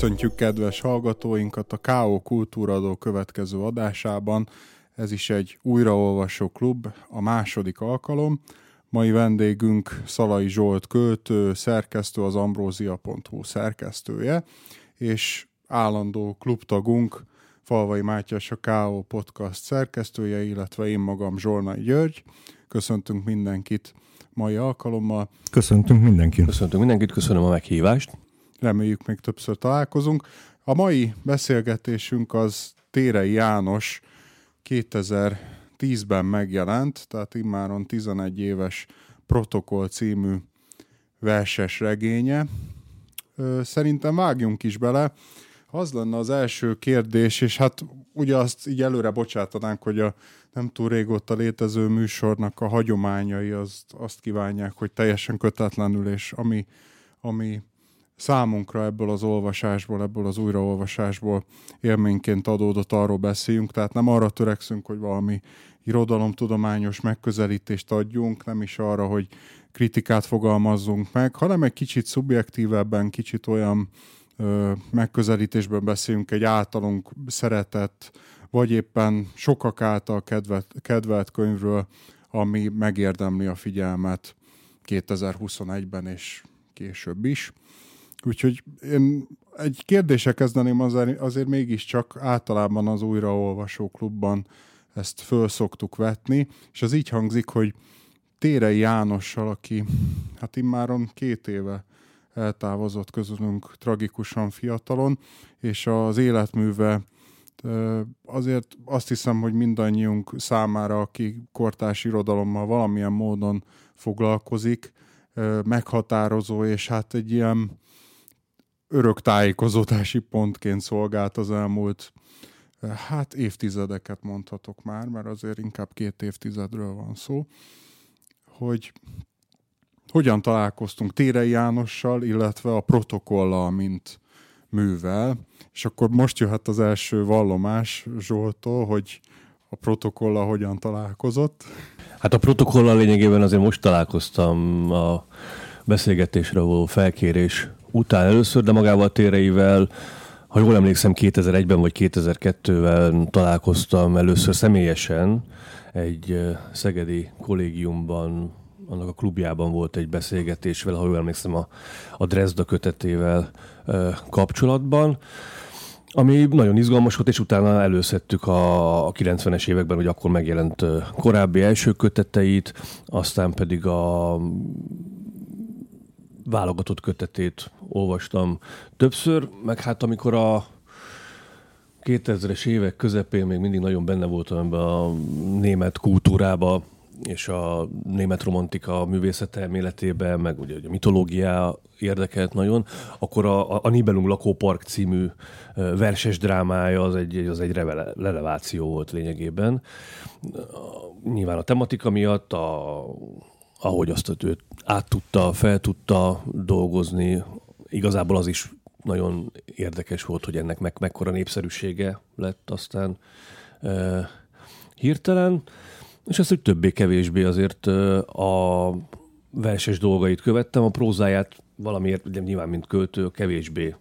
Köszöntjük kedves hallgatóinkat a K.O. Kultúradó következő adásában. Ez is egy újraolvasó klub, a második alkalom. Mai vendégünk Szalai Zsolt költő, szerkesztő, az ambrózia.hu szerkesztője, és állandó klubtagunk Falvai Mátyás a K.O. podcast szerkesztője, illetve én magam Zsolnai György. Köszöntünk mindenkit mai alkalommal. Köszöntünk mindenkit. Köszöntünk mindenkit, köszönöm a meghívást reméljük még többször találkozunk. A mai beszélgetésünk az Térei János 2010-ben megjelent, tehát immáron 11 éves Protokoll című verses regénye. Szerintem vágjunk is bele. Az lenne az első kérdés, és hát ugye azt így előre bocsátanánk, hogy a nem túl régóta létező műsornak a hagyományai azt, azt kívánják, hogy teljesen kötetlenül, és ami, ami számunkra ebből az olvasásból, ebből az újraolvasásból élményként adódott, arról beszéljünk, tehát nem arra törekszünk, hogy valami irodalomtudományos megközelítést adjunk, nem is arra, hogy kritikát fogalmazzunk meg, hanem egy kicsit szubjektívebben, kicsit olyan ö, megközelítésben beszélünk egy általunk szeretett, vagy éppen sokak által kedvet, kedvelt könyvről, ami megérdemli a figyelmet 2021-ben és később is. Úgyhogy én egy kérdése kezdeném azért, azért mégiscsak általában az újraolvasó klubban ezt föl szoktuk vetni, és az így hangzik, hogy Térei Jánossal, aki hát immáron két éve eltávozott közülünk tragikusan fiatalon, és az életműve azért azt hiszem, hogy mindannyiunk számára, aki kortás irodalommal valamilyen módon foglalkozik, meghatározó, és hát egy ilyen örök tájékozódási pontként szolgált az elmúlt hát évtizedeket mondhatok már, mert azért inkább két évtizedről van szó, hogy hogyan találkoztunk Térei Jánossal, illetve a protokollal, mint művel, és akkor most jöhet az első vallomás Zsoltól, hogy a protokollal hogyan találkozott. Hát a protokollal lényegében azért most találkoztam a beszélgetésre való felkérés után először, de magával a téreivel, ha jól emlékszem, 2001-ben vagy 2002-ben találkoztam először személyesen egy szegedi kollégiumban, annak a klubjában volt egy beszélgetés vele, ha jól emlékszem, a, a Dresda kötetével kapcsolatban ami nagyon izgalmas volt, és utána előszedtük a, a 90-es években, hogy akkor megjelent korábbi első köteteit, aztán pedig a válogatott kötetét olvastam többször, meg hát amikor a 2000-es évek közepén még mindig nagyon benne voltam ebben a német kultúrába, és a német romantika művészet elméletében, meg ugye a mitológia érdekelt nagyon, akkor a, a Nibelung lakópark című verses drámája az egy, az egy releváció volt lényegében. Nyilván a tematika miatt, a, ahogy azt őt át tudta, fel tudta dolgozni, igazából az is nagyon érdekes volt, hogy ennek meg, mekkora népszerűsége lett aztán e, hirtelen, és ezt, hogy többé-kevésbé azért a verses dolgait követtem, a prózáját valamiért, ugye nyilván mint költő, kevésbé,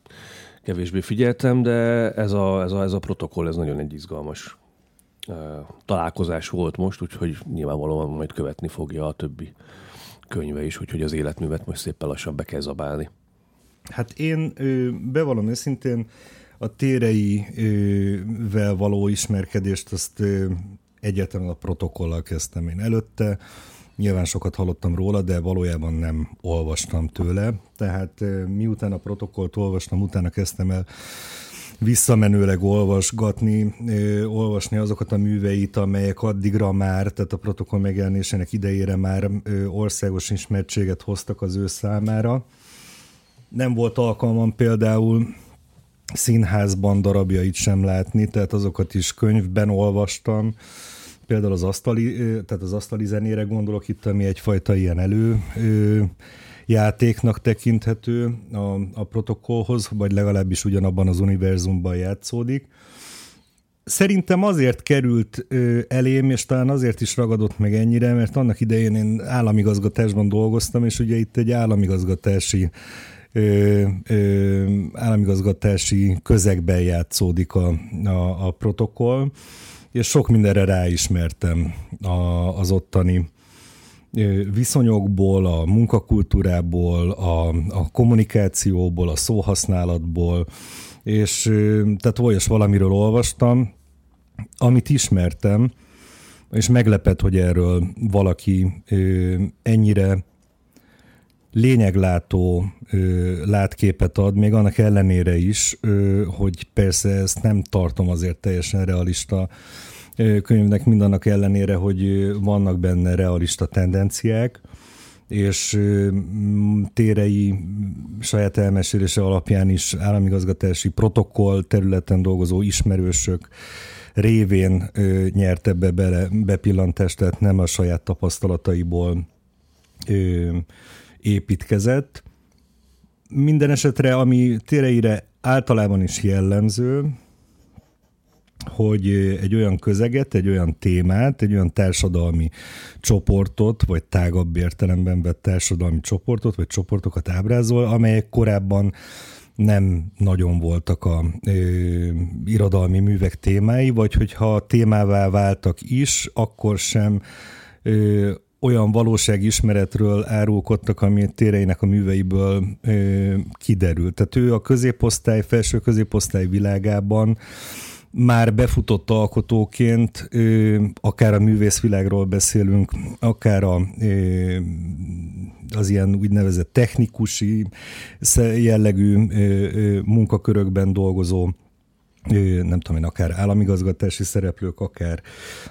kevésbé figyeltem, de ez a, ez a, ez a protokoll, ez nagyon egy izgalmas találkozás volt most, úgyhogy nyilvánvalóan majd követni fogja a többi könyve is, úgyhogy az életművet most szépen lassan be kell zabálni. Hát én bevallom őszintén, a téreivel való ismerkedést azt egyetlen a protokollal kezdtem én előtte. Nyilván sokat hallottam róla, de valójában nem olvastam tőle. Tehát miután a protokollt olvastam, utána kezdtem el visszamenőleg olvasgatni, olvasni azokat a műveit, amelyek addigra már, tehát a protokoll megjelenésének idejére már országos ismertséget hoztak az ő számára. Nem volt alkalmam például színházban darabjait sem látni, tehát azokat is könyvben olvastam, például az asztali, tehát az asztali zenére gondolok itt, ami egyfajta ilyen elő játéknak tekinthető a, a protokollhoz, vagy legalábbis ugyanabban az univerzumban játszódik. Szerintem azért került elém, és talán azért is ragadott meg ennyire, mert annak idején én államigazgatásban dolgoztam, és ugye itt egy államigazgatási ö, ö, államigazgatási közegben játszódik a, a, a protokoll, és sok mindenre ráismertem a, az ottani viszonyokból, a munkakultúrából, a, a kommunikációból, a szóhasználatból, és tehát olyas valamiről olvastam, amit ismertem, és meglepett, hogy erről valaki ennyire lényeglátó látképet ad, még annak ellenére is, hogy persze ezt nem tartom azért teljesen realista könyvnek mindannak ellenére, hogy vannak benne realista tendenciák, és térei saját elmesélése alapján is államigazgatási protokoll területen dolgozó ismerősök révén nyert ebbe bele, bepillantást, tehát nem a saját tapasztalataiból építkezett. Minden esetre, ami téreire általában is jellemző, hogy egy olyan közeget, egy olyan témát, egy olyan társadalmi csoportot, vagy tágabb értelemben vett társadalmi csoportot, vagy csoportokat ábrázol, amelyek korábban nem nagyon voltak a ö, irodalmi művek témái, vagy hogyha témává váltak is, akkor sem ö, olyan valóságismeretről árulkodtak, ami téreinek a műveiből ö, kiderült. Tehát ő a középosztály, felső középosztály világában már befutott alkotóként, akár a művészvilágról beszélünk, akár a, az ilyen úgynevezett technikusi jellegű munkakörökben dolgozó nem tudom én, akár államigazgatási szereplők, akár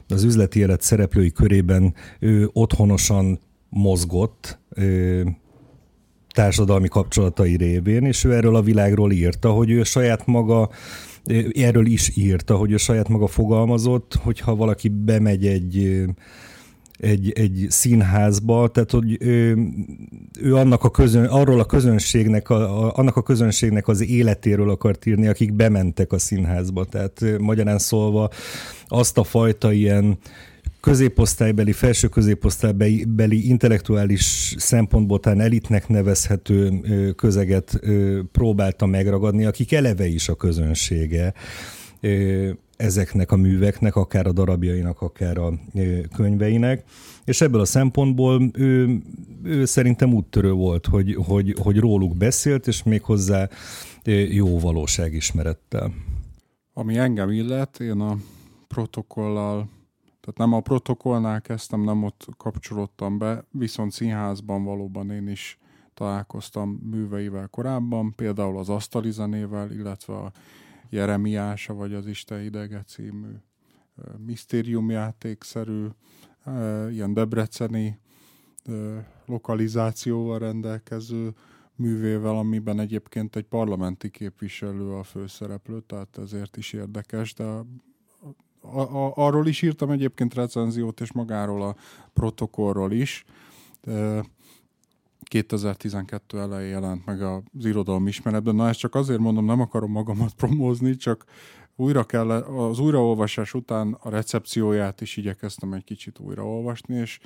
az üzleti élet szereplői körében otthonosan mozgott, társadalmi kapcsolatai révén, és ő erről a világról írta, hogy ő saját maga erről is írta, hogy ő saját maga fogalmazott, hogyha valaki bemegy egy egy, egy színházba, tehát hogy ő, ő annak a közön, arról a közönségnek, a, a, annak a közönségnek az életéről akart írni, akik bementek a színházba. Tehát magyarán szólva azt a fajta ilyen középosztálybeli, felső középosztálybeli intellektuális szempontból talán elitnek nevezhető közeget próbálta megragadni, akik eleve is a közönsége ezeknek a műveknek, akár a darabjainak, akár a könyveinek. És ebből a szempontból ő, ő szerintem úttörő volt, hogy, hogy, hogy róluk beszélt, és méghozzá jó valóságismerettel. Ami engem illet, én a protokollal tehát nem a protokollnál kezdtem, nem ott kapcsolódtam be, viszont színházban valóban én is találkoztam műveivel korábban, például az asztali zenével, illetve a Jeremiása vagy az Isten idege című misztériumjátékszerű, ilyen debreceni lokalizációval rendelkező művével, amiben egyébként egy parlamenti képviselő a főszereplő, tehát ezért is érdekes, de a, a, arról is írtam egyébként recenziót, és magáról a protokollról is. 2012 elején jelent meg az irodalom ismeretben. Na ezt csak azért mondom, nem akarom magamat promózni, csak újra kell, az újraolvasás után a recepcióját is igyekeztem egy kicsit újraolvasni, és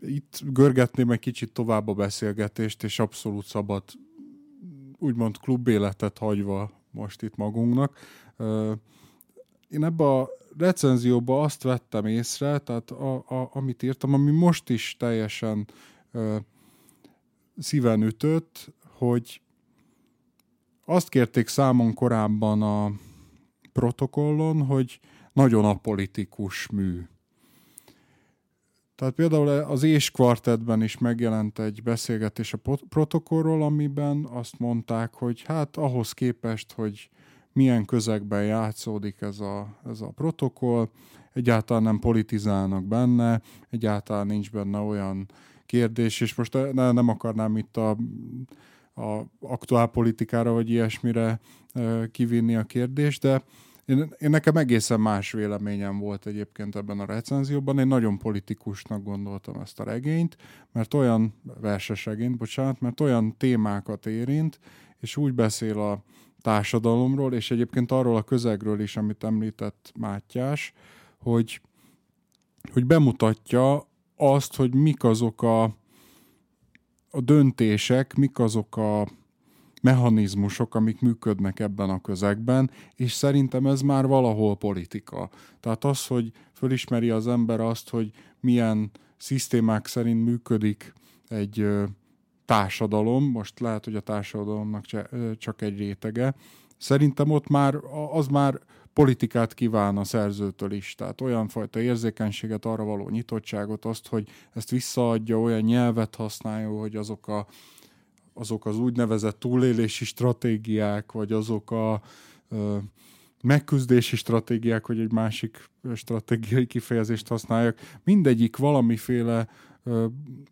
itt görgetném egy kicsit tovább a beszélgetést, és abszolút szabad úgymond klubéletet hagyva most itt magunknak. Én ebbe a recenzióba azt vettem észre, tehát a, a, amit írtam, ami most is teljesen ö, szíven ütött, hogy azt kérték számon korábban a protokollon, hogy nagyon apolitikus mű. Tehát például az És kvartetben is megjelent egy beszélgetés a protokollról, amiben azt mondták, hogy hát ahhoz képest, hogy milyen közegben játszódik ez a, ez a protokoll, egyáltalán nem politizálnak benne, egyáltalán nincs benne olyan kérdés, és most ne, nem akarnám itt a, a aktuál politikára vagy ilyesmire kivinni a kérdést, de én, én nekem egészen más véleményem volt egyébként ebben a recenzióban. Én nagyon politikusnak gondoltam ezt a regényt, mert olyan verses regényt, bocsánat, mert olyan témákat érint, és úgy beszél a társadalomról, és egyébként arról a közegről is, amit említett Mátyás, hogy, hogy bemutatja azt, hogy mik azok a, a döntések, mik azok a mechanizmusok, amik működnek ebben a közegben, és szerintem ez már valahol politika. Tehát az, hogy fölismeri az ember azt, hogy milyen szisztémák szerint működik egy társadalom, most lehet, hogy a társadalomnak csak egy rétege, szerintem ott már az már politikát kíván a szerzőtől is, tehát olyan fajta érzékenységet, arra való nyitottságot, azt, hogy ezt visszaadja, olyan nyelvet használja, hogy azok a azok az úgynevezett túlélési stratégiák, vagy azok a ö, megküzdési stratégiák, hogy egy másik stratégiai kifejezést használjak, mindegyik valamiféle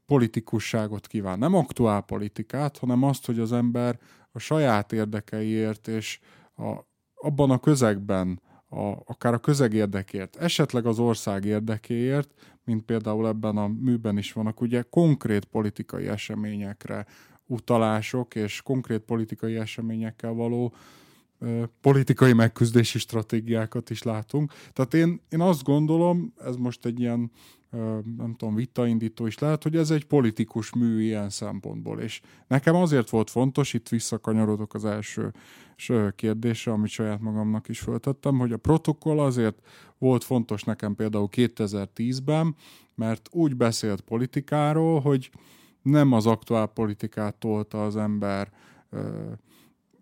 politikusságot kíván. Nem aktuál politikát, hanem azt, hogy az ember a saját érdekeiért és a, abban a közegben, a, akár a közeg érdekért, esetleg az ország érdekéért, mint például ebben a műben is vannak, ugye konkrét politikai eseményekre, utalások és konkrét politikai eseményekkel való ö, politikai megküzdési stratégiákat is látunk. Tehát én, én azt gondolom, ez most egy ilyen nem tudom, vitaindító is lehet, hogy ez egy politikus mű ilyen szempontból, és nekem azért volt fontos, itt visszakanyarodok az első kérdésre, amit saját magamnak is föltettem, hogy a protokoll azért volt fontos nekem például 2010-ben, mert úgy beszélt politikáról, hogy nem az aktuál politikát tolta az ember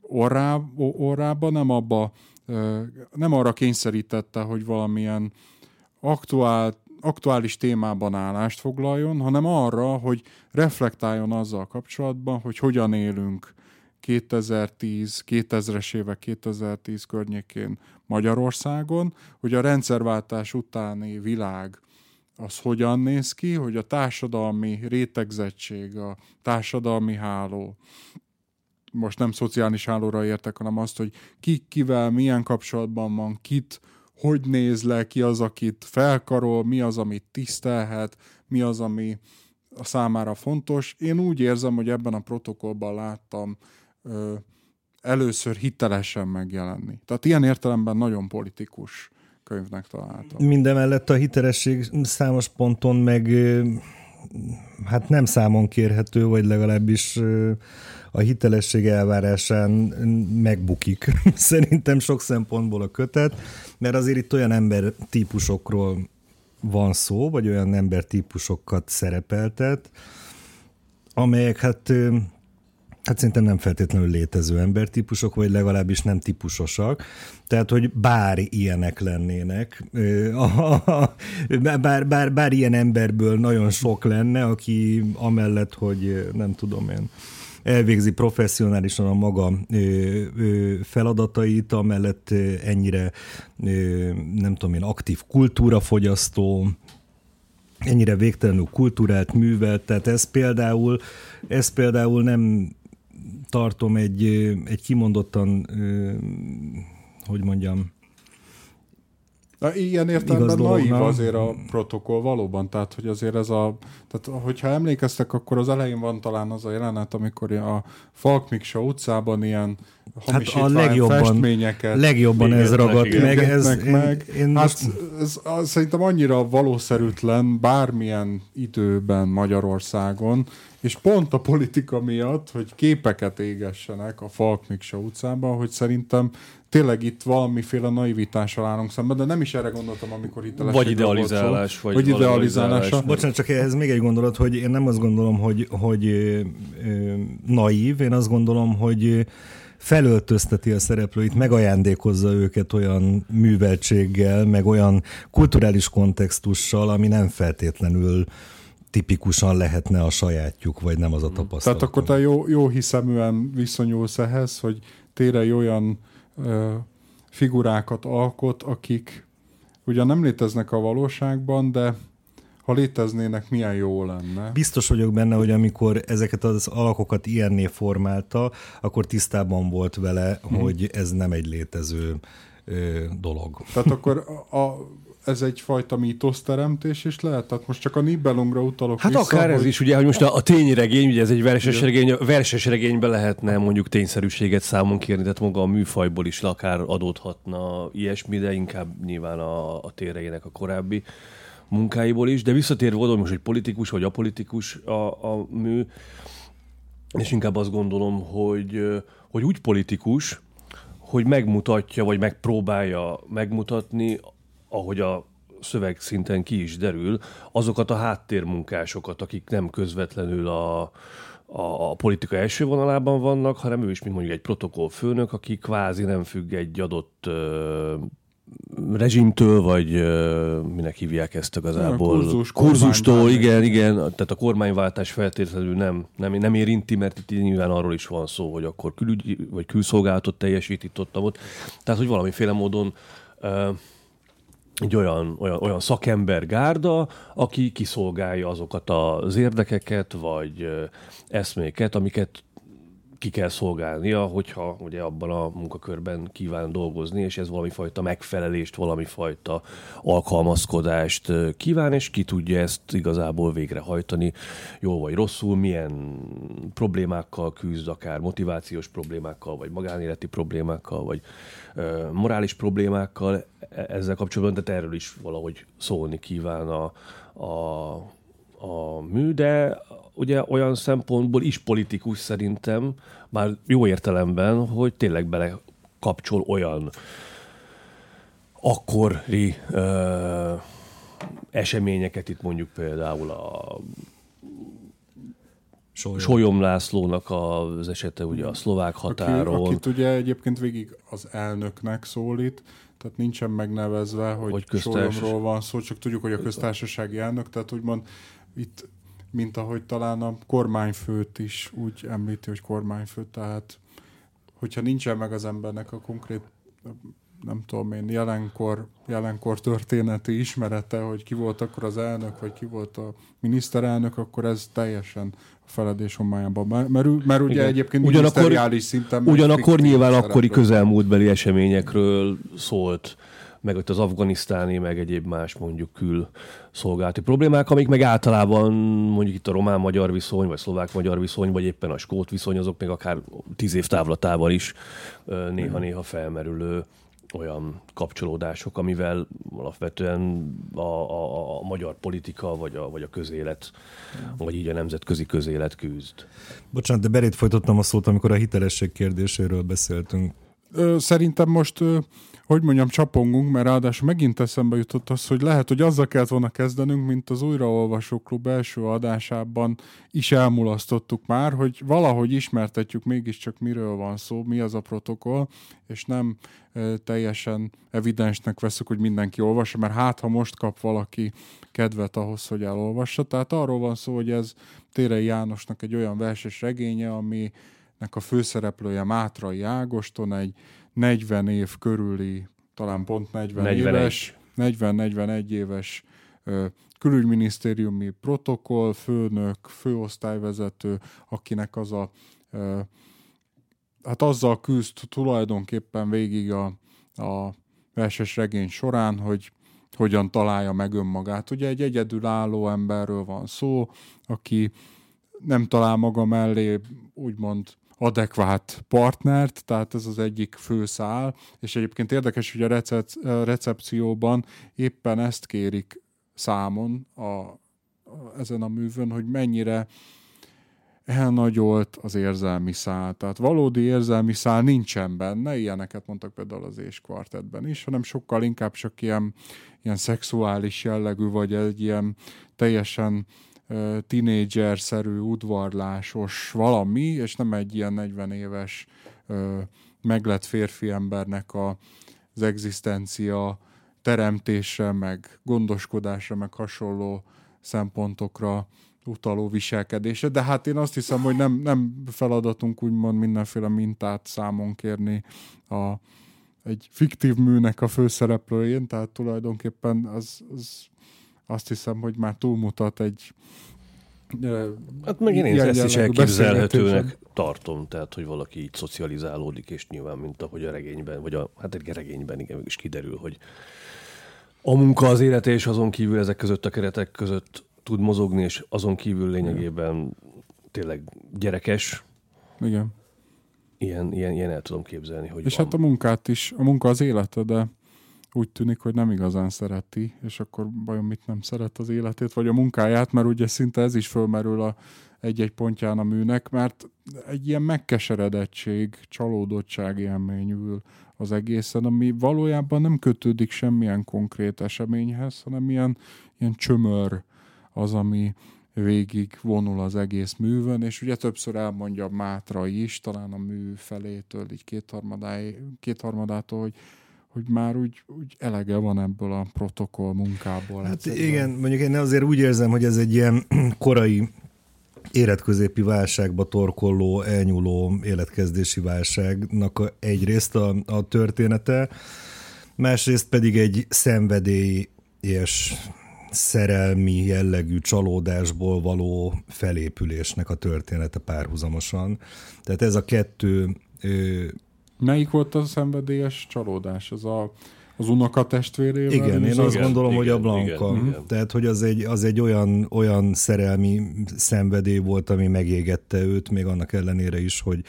orrá, orrába, nem abba, nem arra kényszerítette, hogy valamilyen aktuál, aktuális témában állást foglaljon, hanem arra, hogy reflektáljon azzal kapcsolatban, hogy hogyan élünk 2010, 2000-es évek 2010 környékén Magyarországon, hogy a rendszerváltás utáni világ az hogyan néz ki, hogy a társadalmi rétegzettség, a társadalmi háló, most nem szociális hálóra értek, hanem azt, hogy ki kivel milyen kapcsolatban van, kit hogy néz le, ki az, akit felkarol, mi az, amit tisztelhet, mi az, ami a számára fontos. Én úgy érzem, hogy ebben a protokollban láttam ö, először hitelesen megjelenni. Tehát ilyen értelemben nagyon politikus könyvnek találtam. Mindemellett a hitelesség számos ponton meg hát nem számon kérhető, vagy legalábbis a hitelesség elvárásán megbukik. Szerintem sok szempontból a kötet, mert azért itt olyan ember típusokról van szó, vagy olyan ember típusokat szerepeltet, amelyek hát Hát szerintem nem feltétlenül létező embertípusok, vagy legalábbis nem típusosak. Tehát, hogy bár ilyenek lennének, bár, bár, bár ilyen emberből nagyon sok lenne, aki amellett, hogy nem tudom én, elvégzi professzionálisan a maga feladatait, amellett ennyire, nem tudom én, aktív kultúrafogyasztó, ennyire végtelenül kultúrált művelt, tehát ez például, ez például nem tartom egy, egy kimondottan, hogy mondjam, Na, ilyen értelemben naív azért a protokoll valóban, tehát hogy azért ez a, tehát hogyha emlékeztek, akkor az elején van talán az a jelenet, amikor a Falk Miksa utcában ilyen hát a legjobban, festményeket legjobban ez ragadt meg. Ez, meg, meg. Én, én hát most... ez, ez, szerintem annyira valószerűtlen bármilyen időben Magyarországon, és pont a politika miatt, hogy képeket égessenek a Falk Miksa utcában, hogy szerintem tényleg itt valamiféle naivitással állunk szemben, de nem is erre gondoltam, amikor itt Vagy idealizálás. Vagy, vagy idealizálás. Bocsánat, csak ehhez még egy gondolat, hogy én nem azt gondolom, hogy, hogy ö, ö, naív, én azt gondolom, hogy felöltözteti a szereplőit, megajándékozza őket olyan műveltséggel, meg olyan kulturális kontextussal, ami nem feltétlenül tipikusan lehetne a sajátjuk, vagy nem az a tapasztalat. Tehát akkor te jó, jó hiszeműen viszonyulsz ehhez, hogy tényleg olyan ö, figurákat alkot, akik ugyan nem léteznek a valóságban, de ha léteznének, milyen jó lenne. Biztos vagyok benne, hogy amikor ezeket az alakokat ilyenné formálta, akkor tisztában volt vele, hmm. hogy ez nem egy létező ö, dolog. Tehát akkor a, a, ez egyfajta mítoszteremtés is lehet? Tehát most csak a Nibelungra utalok Hát vissza, akár hogy... ez is, ugye, hogy most a, a tényregény, ugye ez egy verses regény, a verses regényben lehetne mondjuk tényszerűséget számon kérni, tehát maga a műfajból is akár adódhatna ilyesmi, de inkább nyilván a, a tényregénynek a korábbi munkáiból is, de visszatérve oda, hogy most, hogy politikus vagy apolitikus a, a mű, és inkább azt gondolom, hogy, hogy úgy politikus, hogy megmutatja, vagy megpróbálja megmutatni, ahogy a szöveg szinten ki is derül, azokat a háttérmunkásokat, akik nem közvetlenül a, a, a politika első vonalában vannak, hanem ő is, mint mondjuk egy protokollfőnök, aki kvázi nem függ egy adott ö, rezsimtől, vagy ö, minek hívják ezt igazából? Kurzus, Kurzustól, igen, igen. Tehát a kormányváltás feltétlenül nem, nem, nem érinti, mert itt nyilván arról is van szó, hogy akkor külügyi, vagy külszolgálatot teljesít itt ott, ott. Tehát, hogy valamiféle módon ö, egy olyan, olyan, olyan szakember gárda, aki kiszolgálja azokat az érdekeket, vagy eszméket, amiket ki kell szolgálnia, hogyha ugye abban a munkakörben kíván dolgozni, és ez valami fajta megfelelést, valami fajta alkalmazkodást kíván, és ki tudja ezt igazából végrehajtani, jól vagy rosszul, milyen problémákkal küzd, akár motivációs problémákkal, vagy magánéleti problémákkal, vagy morális problémákkal e- ezzel kapcsolatban, tehát erről is valahogy szólni kíván a, a, a mű, de ugye olyan szempontból is politikus szerintem, már jó értelemben, hogy tényleg bele kapcsol olyan akkori ö, eseményeket, itt mondjuk például a Solyom. Solyom Lászlónak az esete ugye a szlovák határon. Aki, akit ugye egyébként végig az elnöknek szólít, tehát nincsen megnevezve, hogy, Hogy köztársaság- Solyomról van szó, csak tudjuk, hogy a köztársasági elnök, tehát úgymond itt, mint ahogy talán a kormányfőt is úgy említi, hogy kormányfő, tehát hogyha nincsen meg az embernek a konkrét nem tudom én, jelenkor, jelenkor történeti ismerete, hogy ki volt akkor az elnök, vagy ki volt a miniszterelnök, akkor ez teljesen feledés homályába merül, mert ugye Igen. egyébként Ugyanakkor- szinten Ugyanakkor nyilván akkori közelmúltbeli eseményekről szólt, meg ott az afganisztáni, meg egyéb más mondjuk kül szolgálati problémák, amik meg általában mondjuk itt a román-magyar viszony, vagy szlovák-magyar viszony, vagy éppen a skót viszony, azok még akár tíz év távlatával is néha-néha felmerülő olyan kapcsolódások, amivel alapvetően a, a, a magyar politika, vagy a, vagy a közélet, vagy így a nemzetközi közélet küzd. Bocsánat, de berét folytottam a szót, amikor a hitelesség kérdéséről beszéltünk. Szerintem most, hogy mondjam, csapongunk, mert ráadásul megint eszembe jutott az, hogy lehet, hogy azzal kellett volna kezdenünk, mint az Újraolvasó Klub első adásában is elmulasztottuk már, hogy valahogy ismertetjük mégiscsak miről van szó, mi az a protokoll, és nem teljesen evidensnek veszük, hogy mindenki olvassa, mert hát, ha most kap valaki kedvet ahhoz, hogy elolvassa. Tehát arról van szó, hogy ez Térei Jánosnak egy olyan verses regénye, ami nek a főszereplője Mátrai Ágoston, egy 40 év körüli, talán pont 40 41. éves, 40-41 éves külügyminisztériumi protokoll, főnök, főosztályvezető, akinek az a hát azzal küzd tulajdonképpen végig a, a verses regény során, hogy hogyan találja meg önmagát. Ugye egy egyedülálló emberről van szó, aki nem talál maga mellé úgymond adekvát partnert, tehát ez az egyik fő szál, és egyébként érdekes, hogy a recep- recepcióban éppen ezt kérik számon a, a, ezen a művön, hogy mennyire elnagyolt az érzelmi szál. Tehát valódi érzelmi szál nincsen benne, ilyeneket mondtak például az és kvartetben is, hanem sokkal inkább csak ilyen, ilyen szexuális jellegű, vagy egy ilyen teljesen tinédzser-szerű, udvarlásos valami, és nem egy ilyen 40 éves meglett férfi embernek a, az egzisztencia teremtésre, meg gondoskodásra, meg hasonló szempontokra utaló viselkedése, de hát én azt hiszem, hogy nem, nem feladatunk úgymond mindenféle mintát számon kérni a, egy fiktív műnek a főszereplőjén, tehát tulajdonképpen az, az azt hiszem, hogy már túlmutat egy Hát meg én ezt is elképzelhetőnek tartom, tehát hogy valaki így szocializálódik, és nyilván, mint ahogy a regényben, vagy a, hát egy regényben igen, is kiderül, hogy a munka az élete, és azon kívül ezek között a keretek között tud mozogni, és azon kívül lényegében tényleg gyerekes. Igen. Ilyen, ilyen, ilyen el tudom képzelni, hogy És van. hát a munkát is, a munka az élete, de úgy tűnik, hogy nem igazán szereti, és akkor vajon mit nem szeret az életét, vagy a munkáját, mert ugye szinte ez is fölmerül a egy-egy pontján a műnek, mert egy ilyen megkeseredettség, csalódottság élmény ül az egészen, ami valójában nem kötődik semmilyen konkrét eseményhez, hanem ilyen, ilyen csömör az, ami végig vonul az egész művön, és ugye többször elmondja Mátra is, talán a mű felétől, így kétharmadától, hogy hogy már úgy, úgy elege van ebből a protokoll munkából. Hát egyszerűen. igen, mondjuk én azért úgy érzem, hogy ez egy ilyen korai életközépi válságba torkolló, elnyúló életkezdési válságnak egyrészt a, a története, másrészt pedig egy szenvedély és szerelmi jellegű csalódásból való felépülésnek a története párhuzamosan. Tehát ez a kettő Melyik volt a szenvedélyes csalódás? Az a, az unoka testvérével? Igen, én azt gondolom, igen, hogy a Blanka. Igen, igen. Tehát, hogy az egy, az egy olyan, olyan szerelmi szenvedély volt, ami megégette őt, még annak ellenére is, hogy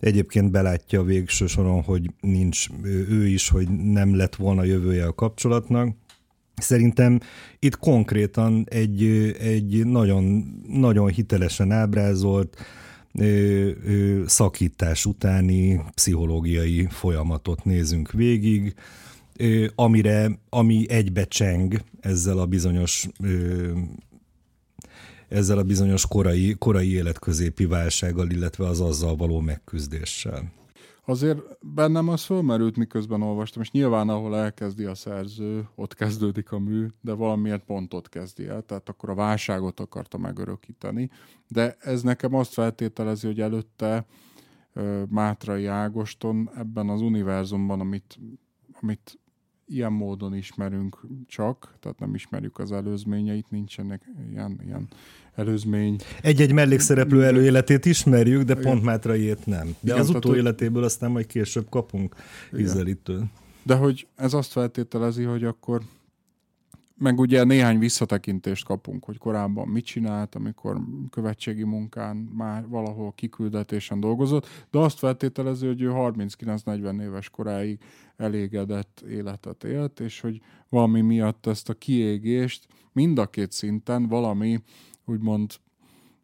egyébként belátja a végső soron, hogy nincs ő is, hogy nem lett volna jövője a kapcsolatnak. Szerintem itt konkrétan egy, egy nagyon, nagyon hitelesen ábrázolt, szakítás utáni pszichológiai folyamatot nézünk végig, amire, ami egybecseng ezzel a bizonyos ezzel a bizonyos korai, korai életközépi válsággal, illetve az azzal való megküzdéssel azért bennem az fölmerült, miközben olvastam, és nyilván ahol elkezdi a szerző, ott kezdődik a mű, de valamiért pont ott kezdi el, tehát akkor a válságot akarta megörökíteni. De ez nekem azt feltételezi, hogy előtte Mátrai Ágoston ebben az univerzumban, amit, amit ilyen módon ismerünk csak, tehát nem ismerjük az előzményeit, nincsenek ilyen, ilyen előzmény. Egy-egy mellékszereplő előéletét ismerjük, de pont Mátraiét nem. De Igen, az utóéletéből aztán majd később kapunk ízelítő. De hogy ez azt feltételezi, hogy akkor meg ugye néhány visszatekintést kapunk, hogy korábban mit csinált, amikor követségi munkán már valahol kiküldetésen dolgozott, de azt feltételezi, hogy ő 39-40 éves koráig elégedett életet élt, és hogy valami miatt ezt a kiégést mind a két szinten valami úgymond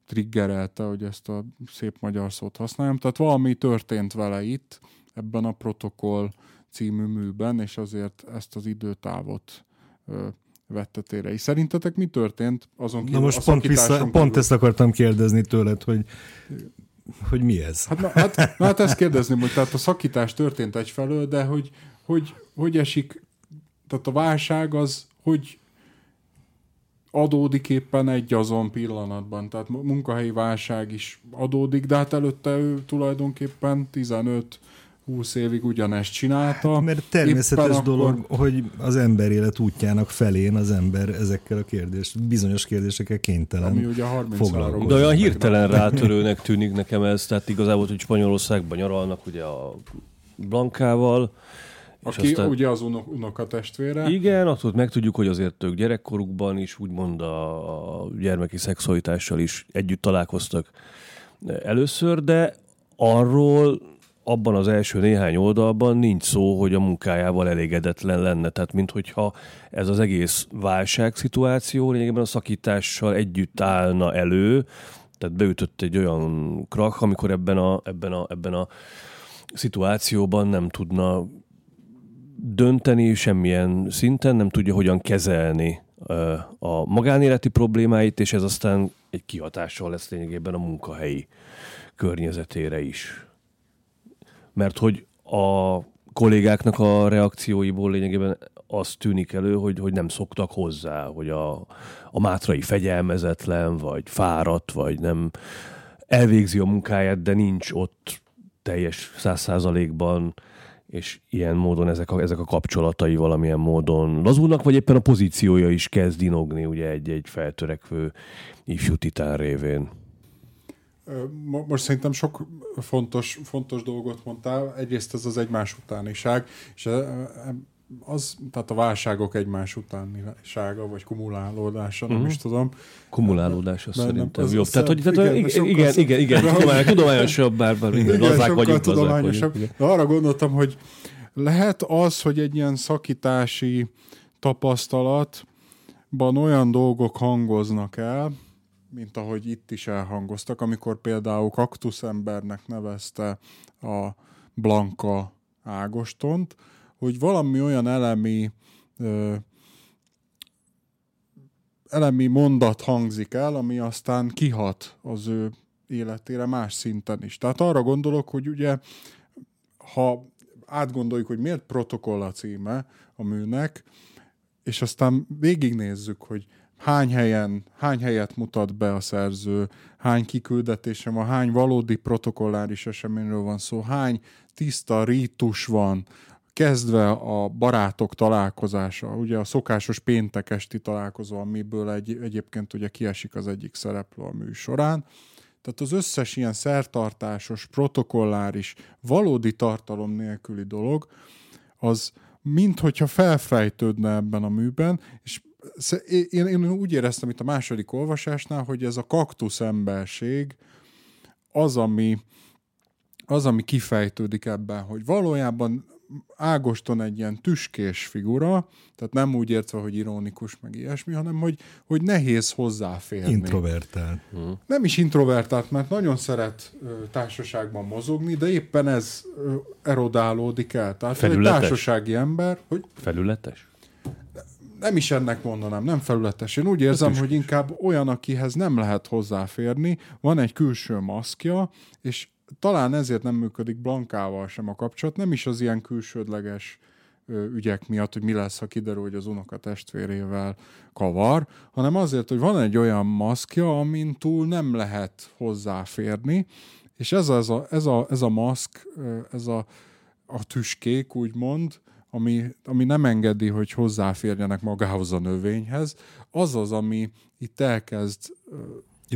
triggerelte, hogy ezt a szép magyar szót használjam. Tehát valami történt vele itt, ebben a protokoll című műben, és azért ezt az időtávot ö, vette tére. És szerintetek mi történt azon kívül? Na most pont, vissza, pont ezt akartam kérdezni tőled, hogy hogy mi ez? Hát, na, hát, na, hát ezt kérdezném, hogy tehát a szakítás történt egyfelől, de hogy, hogy, hogy esik, tehát a válság az, hogy adódik éppen egy azon pillanatban, tehát munkahelyi válság is adódik, de hát előtte ő tulajdonképpen 15 20 évig ugyanezt csinálta. Hát, mert természetes Éppen dolog, akkor... hogy az ember élet útjának felén az ember ezekkel a kérdés, bizonyos kérdésekkel kénytelen Ami ugye 33 De olyan hirtelen rátörőnek tűnik nekem ez, tehát igazából, hogy Spanyolországban nyaralnak ugye a Blankával, aki aztán, ugye az unok, unokatestvére. Igen, azt megtudjuk, hogy azért ők gyerekkorukban is úgymond a, a gyermeki szexualitással is együtt találkoztak először, de arról abban az első néhány oldalban nincs szó, hogy a munkájával elégedetlen lenne. Tehát, minthogyha ez az egész válságszituáció lényegében a szakítással együtt állna elő, tehát beütött egy olyan krak, amikor ebben a, ebben a, ebben a szituációban nem tudna dönteni semmilyen szinten, nem tudja hogyan kezelni a magánéleti problémáit, és ez aztán egy kihatással lesz lényegében a munkahelyi környezetére is. Mert hogy a kollégáknak a reakcióiból lényegében az tűnik elő, hogy, hogy nem szoktak hozzá, hogy a, a mátrai fegyelmezetlen, vagy fáradt, vagy nem elvégzi a munkáját, de nincs ott teljes száz százalékban és ilyen módon ezek a, ezek a kapcsolatai valamilyen módon lazulnak, vagy éppen a pozíciója is kezd dinogni ugye egy-egy feltörekvő ifjú titán révén. Most szerintem sok fontos, fontos dolgot mondtál. Egyrészt ez az egymás utániság, és az, tehát a válságok egymás utánisága, vagy kumulálódása, nem uh-huh. is tudom. Kumulálódás, azt szerintem ez, jobb. Tehát, hogy, tehát, igen, igen, igen, igen, igen tudományosabb, bár, bár igen, lazzák vagyunk, tudományosabb. Vagyunk, De arra gondoltam, hogy lehet az, hogy egy ilyen szakítási tapasztalatban olyan dolgok hangoznak el, mint ahogy itt is elhangoztak, amikor például kaktuszembernek nevezte a Blanka Ágostont, hogy valami olyan elemi ö, elemi mondat hangzik el, ami aztán kihat az ő életére más szinten is. Tehát arra gondolok, hogy ugye, ha átgondoljuk, hogy miért protokoll a címe a műnek, és aztán végignézzük, hogy hány helyen, hány helyet mutat be a szerző, hány kiküldetése van, hány valódi protokolláris eseményről van szó, hány tiszta rítus van, kezdve a barátok találkozása, ugye a szokásos péntek esti találkozó, amiből egy, egyébként ugye kiesik az egyik szereplő a műsorán. Tehát az összes ilyen szertartásos, protokolláris, valódi tartalom nélküli dolog, az minthogyha felfejtődne ebben a műben, és én, én úgy éreztem itt a második olvasásnál, hogy ez a kaktusz emberség az, ami, az, ami kifejtődik ebben, hogy valójában Ágoston egy ilyen tüskés figura, tehát nem úgy értve, hogy ironikus, meg ilyesmi, hanem hogy, hogy nehéz hozzáférni. Introvertált. Hmm. Nem is introvertált, mert nagyon szeret ö, társaságban mozogni, de éppen ez ö, erodálódik el. Tehát Felületes? egy társasági ember, hogy... Felületes? Nem is ennek mondanám, nem felületes. Én úgy érzem, hogy inkább olyan, akihez nem lehet hozzáférni, van egy külső maszkja, és talán ezért nem működik Blankával sem a kapcsolat, nem is az ilyen külsődleges ügyek miatt, hogy mi lesz, ha kiderül, hogy az unoka testvérével kavar, hanem azért, hogy van egy olyan maszkja, amin túl nem lehet hozzáférni, és ez ez a, ez a, ez a maszk, ez a, a tüskék, úgymond, ami, ami nem engedi, hogy hozzáférjenek magához a növényhez, az az, ami itt elkezd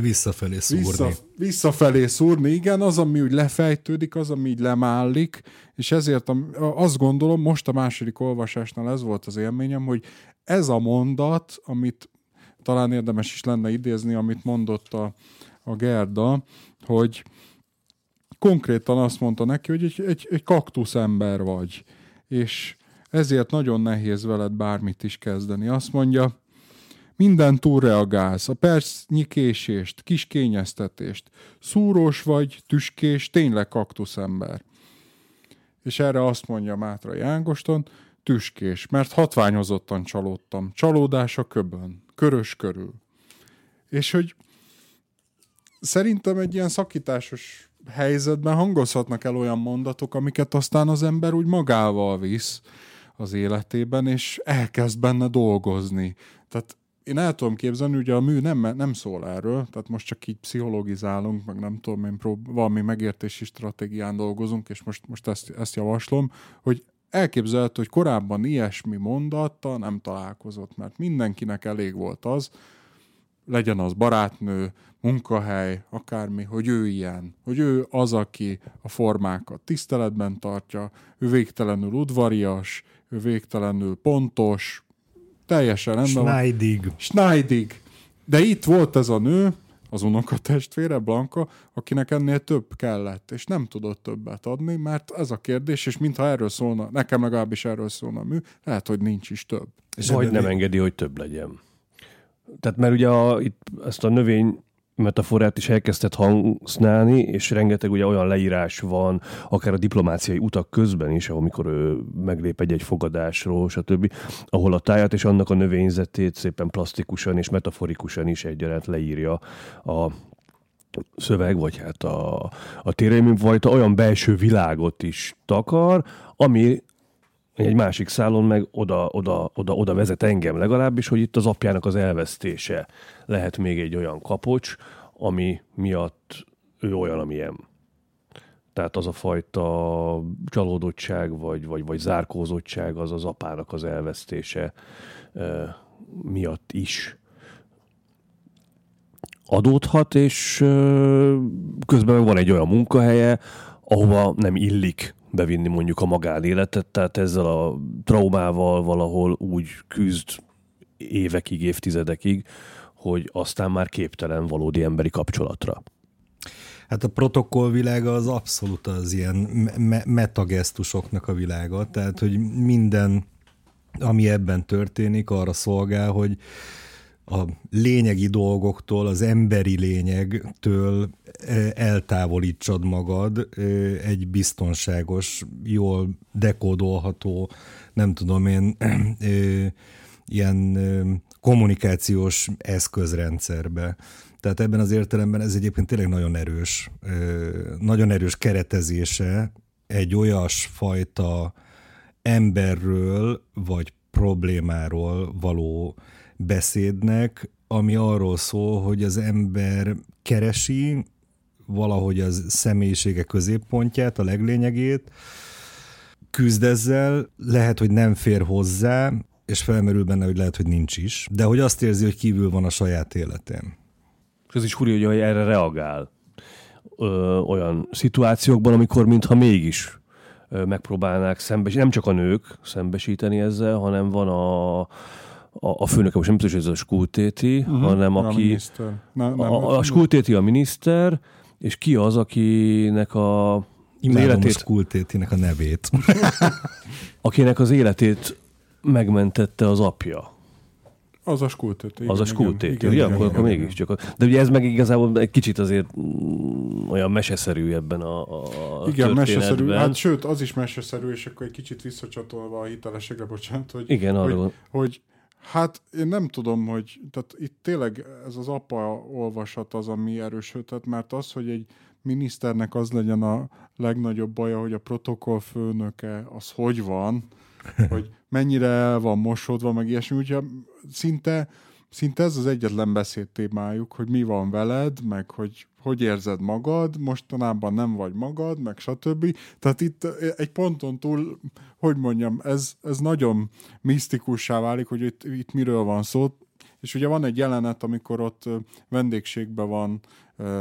Visszafelé szúrni. Vissza, visszafelé szúrni, igen, az, ami úgy lefejtődik, az, ami így lemállik, és ezért azt gondolom, most a második olvasásnál ez volt az élményem, hogy ez a mondat, amit talán érdemes is lenne idézni, amit mondott a, a Gerda, hogy konkrétan azt mondta neki, hogy egy, egy, egy kaktusz ember vagy, és ezért nagyon nehéz veled bármit is kezdeni. Azt mondja, minden túlreagálsz, a percnyi késést, kis kényeztetést. Szúrós vagy, tüskés, tényleg kaktuszember. És erre azt mondja Mátrai Ángoston, tüskés, mert hatványozottan csalódtam. Csalódás a köbön, körös körül. És hogy szerintem egy ilyen szakításos helyzetben hangozhatnak el olyan mondatok, amiket aztán az ember úgy magával visz az életében, és elkezd benne dolgozni. Tehát én el tudom képzelni, ugye a mű nem, nem szól erről, tehát most csak így pszichologizálunk, meg nem tudom, én prób- valami megértési stratégián dolgozunk, és most, most ezt, ezt javaslom, hogy elképzelhető, hogy korábban ilyesmi mondattal nem találkozott, mert mindenkinek elég volt az, legyen az barátnő, munkahely, akármi, hogy ő ilyen, hogy ő az, aki a formákat tiszteletben tartja, ő végtelenül udvarias, ő végtelenül pontos, teljesen rendben Schneidig. Schneidig. De itt volt ez a nő, az unokatestvére, Blanka, akinek ennél több kellett, és nem tudott többet adni, mert ez a kérdés, és mintha erről szólna, nekem legalábbis erről szólna a mű, lehet, hogy nincs is több. És Vagy nem engedi, hogy több legyen. Tehát mert ugye a, itt ezt a növény metaforát is elkezdett használni, és rengeteg ugye olyan leírás van, akár a diplomáciai utak közben is, ahol mikor ő meglép egy-egy fogadásról, stb., ahol a táját és annak a növényzetét szépen plastikusan és metaforikusan is egyaránt leírja a szöveg, vagy hát a, a térélmény fajta olyan belső világot is takar, ami egy másik szálon meg oda, oda, oda, oda vezet engem legalábbis, hogy itt az apjának az elvesztése lehet még egy olyan kapocs, ami miatt ő olyan, amilyen. Tehát az a fajta csalódottság, vagy, vagy, vagy zárkózottság, az az apának az elvesztése miatt is adódhat, és közben van egy olyan munkahelye, ahova nem illik bevinni mondjuk a magánéletet, tehát ezzel a traumával valahol úgy küzd évekig, évtizedekig, hogy aztán már képtelen valódi emberi kapcsolatra. Hát a protokoll világa az abszolút az ilyen me- metagesztusoknak a világa, tehát hogy minden, ami ebben történik, arra szolgál, hogy a lényegi dolgoktól, az emberi lényegtől e, eltávolítsad magad e, egy biztonságos, jól dekódolható, nem tudom én, e, ilyen kommunikációs eszközrendszerbe. Tehát ebben az értelemben ez egyébként tényleg nagyon erős, nagyon erős keretezése egy olyas fajta emberről vagy problémáról való beszédnek, ami arról szól, hogy az ember keresi valahogy az személyisége középpontját, a leglényegét, küzd ezzel, lehet, hogy nem fér hozzá, és felmerül benne, hogy lehet, hogy nincs is, de hogy azt érzi, hogy kívül van a saját életén. És ez is furja, hogy erre reagál ö, olyan szituációkban, amikor mintha mégis ö, megpróbálnák szembesíteni, nem csak a nők szembesíteni ezzel, hanem van a, a, a főnöke, most nem tudom, hogy ez a skultéti, uh-huh. hanem aki... A, nem, a, a skultéti a miniszter, és ki az, akinek a Imádom életét... a skultétinek a nevét. akinek az életét megmentette az apja. Az a skultéti. Az a skultéti, ugye? Akkor, akkor mégiscsak. De ugye ez meg igazából egy kicsit azért mm, olyan meseszerű ebben a, a Igen, meseszerű. Hát sőt, az is meseszerű, és akkor egy kicsit visszacsatolva a hitelességre, bocsánat, hogy, Igen, hogy, hogy Hát én nem tudom, hogy tehát itt tényleg ez az apa olvasat az, ami erősödhet, mert az, hogy egy miniszternek az legyen a legnagyobb baja, hogy a protokoll főnöke az hogy van, hogy mennyire el van mosodva, meg ilyesmi, úgyhogy szinte, szinte ez az egyetlen beszédtémájuk, hogy mi van veled, meg hogy hogy érzed magad, mostanában nem vagy magad, meg stb. Tehát itt egy ponton túl, hogy mondjam, ez, ez nagyon misztikussá válik, hogy itt, itt miről van szó, és ugye van egy jelenet, amikor ott vendégségben van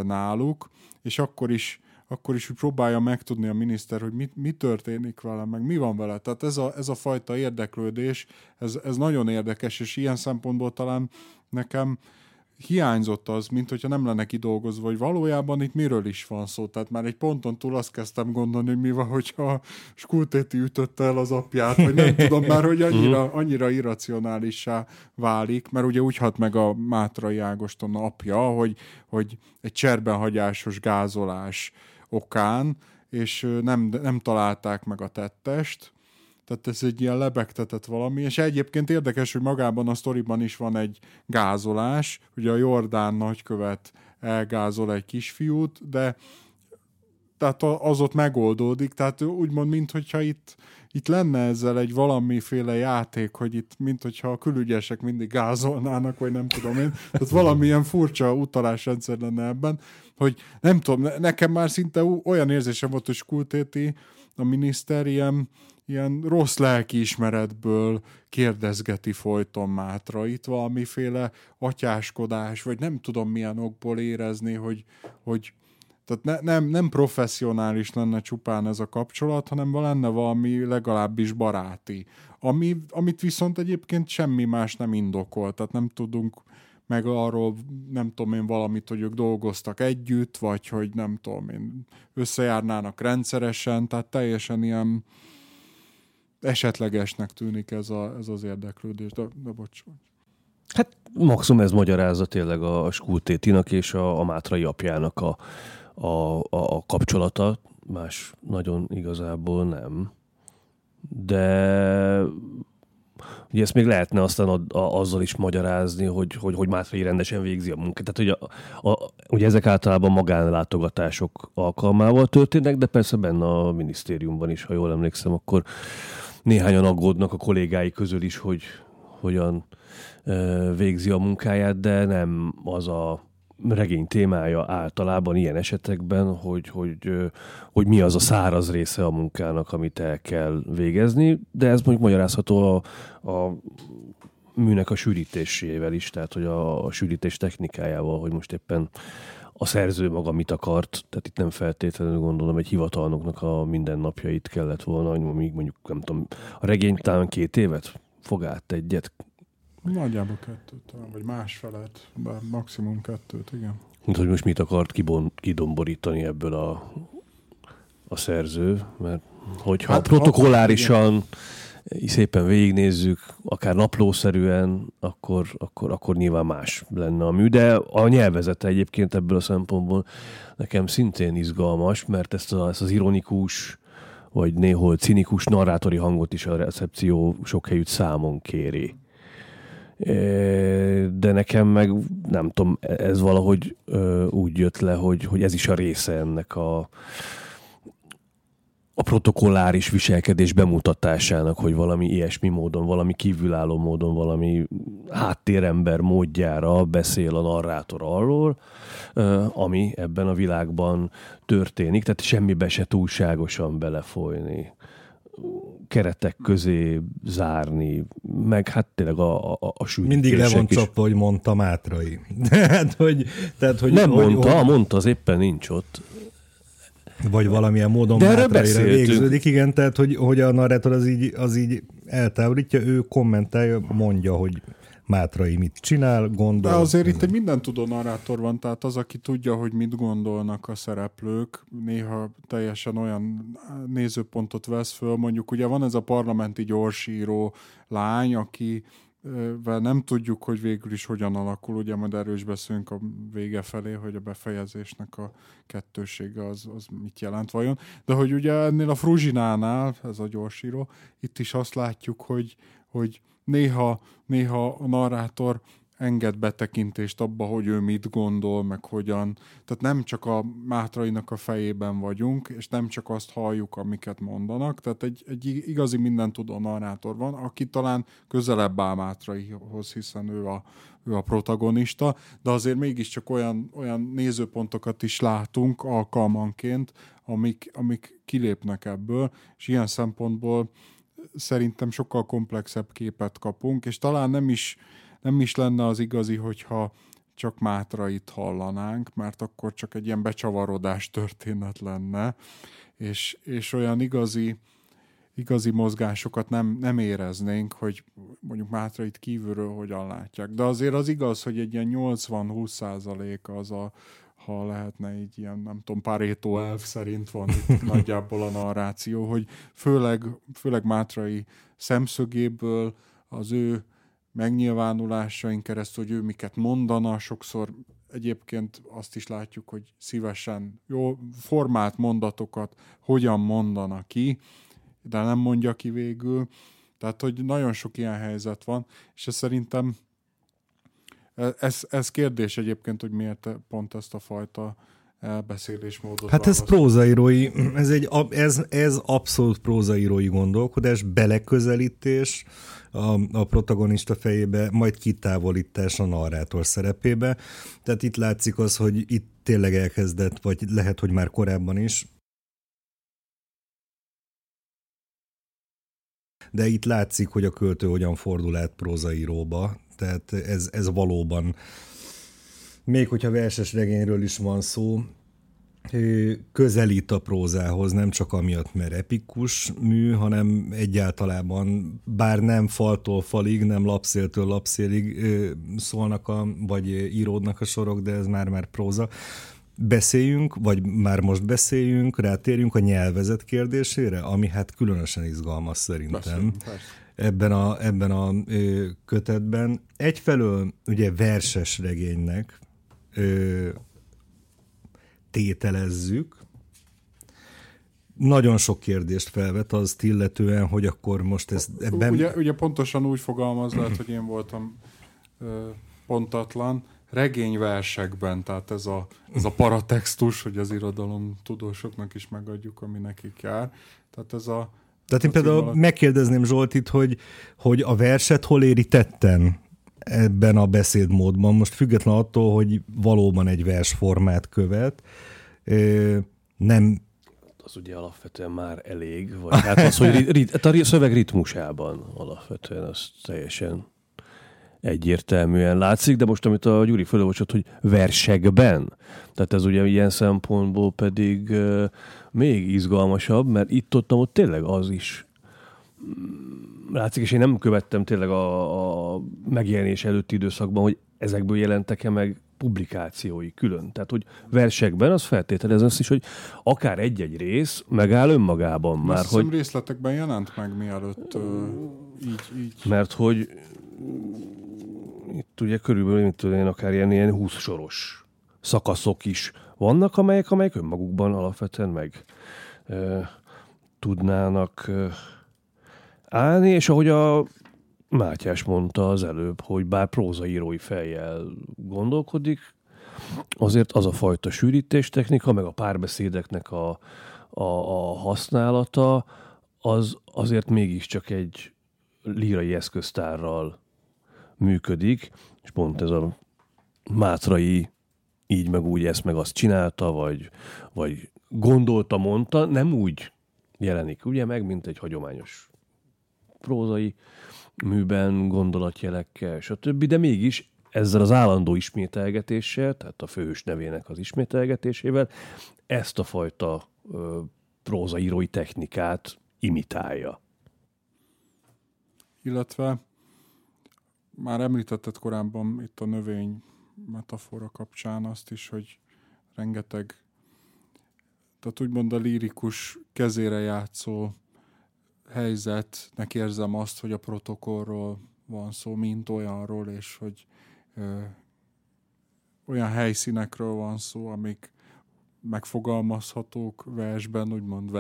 náluk, és akkor is akkor is próbálja megtudni a miniszter, hogy mi, mi történik vele, meg mi van vele. Tehát ez a, ez a fajta érdeklődés, ez, ez nagyon érdekes, és ilyen szempontból talán nekem hiányzott az, mint hogyha nem lenne kidolgozva, hogy valójában itt miről is van szó. Tehát már egy ponton túl azt kezdtem gondolni, hogy mi van, hogyha Skultéti ütötte el az apját, vagy nem tudom már, hogy annyira, mhm. annyira irracionálissá válik, mert ugye úgy hat meg a Mátrai Ágoston apja, hogy, hogy egy cserbenhagyásos gázolás okán, és nem, nem találták meg a tettest, tehát ez egy ilyen lebegtetett valami, és egyébként érdekes, hogy magában a sztoriban is van egy gázolás, ugye a Jordán nagykövet elgázol egy kisfiút, de tehát az ott megoldódik, tehát úgymond, mintha itt, itt lenne ezzel egy valamiféle játék, hogy itt, mint hogyha a külügyesek mindig gázolnának, vagy nem tudom én, tehát valamilyen furcsa utalásrendszer lenne ebben, hogy nem tudom, nekem már szinte olyan érzésem volt, hogy Skultéti, a miniszter ilyen, ilyen rossz lelkiismeretből kérdezgeti folyton Mátra. Itt valamiféle atyáskodás, vagy nem tudom milyen okból érezni, hogy, hogy tehát ne, nem, nem professzionális lenne csupán ez a kapcsolat, hanem lenne valami legalábbis baráti. Ami, amit viszont egyébként semmi más nem indokol, tehát nem tudunk meg arról nem tudom én valamit, hogy ők dolgoztak együtt, vagy hogy nem tudom én összejárnának rendszeresen, tehát teljesen ilyen esetlegesnek tűnik ez, a, ez az érdeklődés, de, de bocs. Hát maximum ez magyarázza tényleg a, Skultétinak és a, a Mátrai apjának a, a, a, a kapcsolata, más nagyon igazából nem. De Ugye ezt még lehetne aztán a, a, azzal is magyarázni, hogy, hogy, hogy Mátrai rendesen végzi a munkát. Tehát, hogy a, a, ugye ezek általában magánlátogatások alkalmával történnek, de persze benne a minisztériumban is, ha jól emlékszem, akkor néhányan aggódnak a kollégái közül is, hogy hogyan végzi a munkáját, de nem az a regény témája általában ilyen esetekben, hogy, hogy, hogy mi az a száraz része a munkának, amit el kell végezni, de ez mondjuk magyarázható a, a műnek a sűrítésével is, tehát hogy a, a sűrítés technikájával, hogy most éppen a szerző maga mit akart, tehát itt nem feltétlenül gondolom egy hivatalnoknak a mindennapjait kellett volna, hogy még mondjuk nem tudom, a regény talán két évet fog át egyet. Nagyjából kettőt, vagy másfelet, bár maximum kettőt, igen. Mint hogy most mit akart kibon, kidomborítani ebből a, a szerző, mert hogyha hát, protokollárisan hat, szépen végignézzük, akár naplószerűen, akkor, akkor, akkor nyilván más lenne a mű. De a nyelvezete egyébként ebből a szempontból nekem szintén izgalmas, mert ezt, a, ezt az ironikus, vagy néhol cinikus narrátori hangot is a recepció sok helyütt számon kéri. De nekem meg nem tudom, ez valahogy úgy jött le, hogy, hogy ez is a része ennek a, a protokolláris viselkedés bemutatásának, hogy valami ilyesmi módon, valami kívülálló módon, valami háttérember módjára beszél a narrátor arról, ami ebben a világban történik, tehát semmibe se túlságosan belefolyni keretek közé zárni, meg hát tényleg a, a, a Mindig le van csapva, hogy mondta Mátrai. tehát, hogy, tehát, hogy, Nem hogy, mondta, hogy... mondta, az éppen nincs ott. Vagy valamilyen módon De erről végződik, igen, tehát hogy, hogy a narrátor az így, az így eltávolítja, ő kommentálja, mondja, hogy Mátrai mit csinál, gondol. De azért itt egy minden tudó narrátor van, tehát az, aki tudja, hogy mit gondolnak a szereplők, néha teljesen olyan nézőpontot vesz föl, mondjuk ugye van ez a parlamenti gyorsíró lány, aki nem tudjuk, hogy végül is hogyan alakul, ugye majd erről is beszélünk a vége felé, hogy a befejezésnek a kettősége az, az mit jelent vajon. De hogy ugye ennél a Fruzsinánál, ez a gyorsíró, itt is azt látjuk, hogy, hogy néha, néha a narrátor enged betekintést abba, hogy ő mit gondol, meg hogyan. Tehát nem csak a Mátrainak a fejében vagyunk, és nem csak azt halljuk, amiket mondanak. Tehát egy, egy igazi minden tudó narrátor van, aki talán közelebb áll Mátraihoz, hiszen ő a, ő a protagonista, de azért mégiscsak olyan, olyan nézőpontokat is látunk alkalmanként, amik, amik kilépnek ebből, és ilyen szempontból szerintem sokkal komplexebb képet kapunk, és talán nem is nem is lenne az igazi, hogyha csak Mátrait hallanánk, mert akkor csak egy ilyen becsavarodás történet lenne, és, és olyan igazi, igazi mozgásokat nem, nem éreznénk, hogy mondjuk Mátrait kívülről hogyan látják. De azért az igaz, hogy egy ilyen 80-20 százalék az a, ha lehetne így ilyen, nem tudom, Pareto elf szerint van itt nagyjából a narráció, hogy főleg, főleg Mátrai szemszögéből az ő megnyilvánulásain keresztül, hogy ő miket mondana, sokszor egyébként azt is látjuk, hogy szívesen jó formált mondatokat hogyan mondana ki, de nem mondja ki végül. Tehát, hogy nagyon sok ilyen helyzet van, és ez szerintem ez, ez kérdés egyébként, hogy miért pont ezt a fajta elbeszélésmódot. Hát ez prózaírói, ez, egy, ez, ez abszolút prózaírói gondolkodás, beleközelítés a, a protagonista fejébe, majd kitávolítás a narrátor szerepébe. Tehát itt látszik az, hogy itt tényleg elkezdett, vagy lehet, hogy már korábban is, de itt látszik, hogy a költő hogyan fordul át prózaíróba, tehát ez, ez valóban még hogyha verses regényről is van szó, közelít a prózához, nem csak amiatt, mert epikus mű, hanem egyáltalában, bár nem faltól falig, nem lapszéltől lapszélig szólnak, a, vagy íródnak a sorok, de ez már-már próza. Beszéljünk, vagy már most beszéljünk, rátérjünk a nyelvezet kérdésére, ami hát különösen izgalmas szerintem. Beszéljünk, ebben a, ebben a kötetben. Egyfelől ugye verses regénynek ö, tételezzük, nagyon sok kérdést felvet az illetően, hogy akkor most ez ebben... Ugye, ugye pontosan úgy fogalmaz, lehet, hogy én voltam ö, pontatlan, regényversekben, tehát ez a, ez a paratextus, hogy az irodalom tudósoknak is megadjuk, ami nekik jár. Tehát ez a... Tehát én például megkérdezném Zsoltit, hogy, hogy a verset hol éri tetten? ebben a beszédmódban, most független attól, hogy valóban egy versformát követ, nem az ugye alapvetően már elég, vagy hát az, hogy rit, hát a szöveg ritmusában alapvetően az teljesen egyértelműen látszik, de most amit a Gyuri fölolvasott, hogy versekben, tehát ez ugye ilyen szempontból pedig még izgalmasabb, mert itt-ott ott tényleg az is mm, látszik, és én nem követtem tényleg a, a megjelenés előtti időszakban, hogy ezekből jelentek-e meg publikációi külön. Tehát, hogy versekben az feltételez azt is, hogy akár egy-egy rész megáll önmagában már. Azt hogy... részletekben jelent meg mielőtt uh, így, így. Mert hogy itt ugye körülbelül, mint tudom én, akár ilyen, ilyen 20 soros szakaszok is vannak, amelyek, amelyek önmagukban alapvetően meg e, tudnának e, állni, és ahogy a Mátyás mondta az előbb, hogy bár prózaírói fejjel gondolkodik, azért az a fajta sűrítés technika, meg a párbeszédeknek a, a, a használata, az azért mégiscsak egy lírai eszköztárral működik, és pont ez a Mátrai így meg úgy ezt meg azt csinálta, vagy, vagy gondolta, mondta, nem úgy jelenik ugye meg, mint egy hagyományos prózai műben, gondolatjelekkel, stb. De mégis ezzel az állandó ismételgetéssel, tehát a főhős nevének az ismételgetésével ezt a fajta ö, prózaírói technikát imitálja. Illetve már említetted korábban itt a növény metafora kapcsán azt is, hogy rengeteg, tehát úgymond a lírikus kezére játszó helyzetnek érzem azt, hogy a protokollról van szó, mint olyanról, és hogy ö, olyan helyszínekről van szó, amik megfogalmazhatók versben, úgymond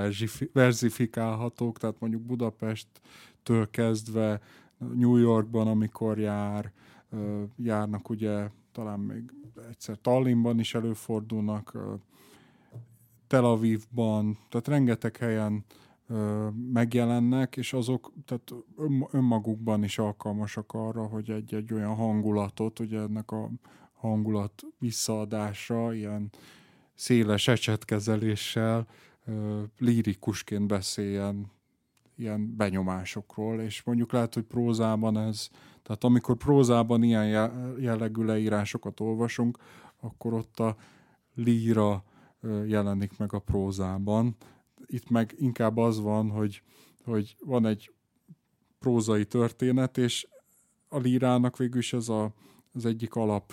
verzifikálhatók, tehát mondjuk Budapesttől kezdve New Yorkban, amikor jár, járnak ugye talán még egyszer Tallinnban is előfordulnak, Tel Avivban, tehát rengeteg helyen megjelennek, és azok tehát önmagukban is alkalmasak arra, hogy egy-egy olyan hangulatot, ugye ennek a hangulat visszaadása, ilyen széles ecsetkezeléssel lírikusként beszéljen ilyen benyomásokról, és mondjuk lehet, hogy prózában ez, tehát amikor prózában ilyen jellegű leírásokat olvasunk, akkor ott a líra jelenik meg a prózában, itt meg inkább az van, hogy, hogy van egy prózai történet, és a lírának végül is ez a, az egyik alap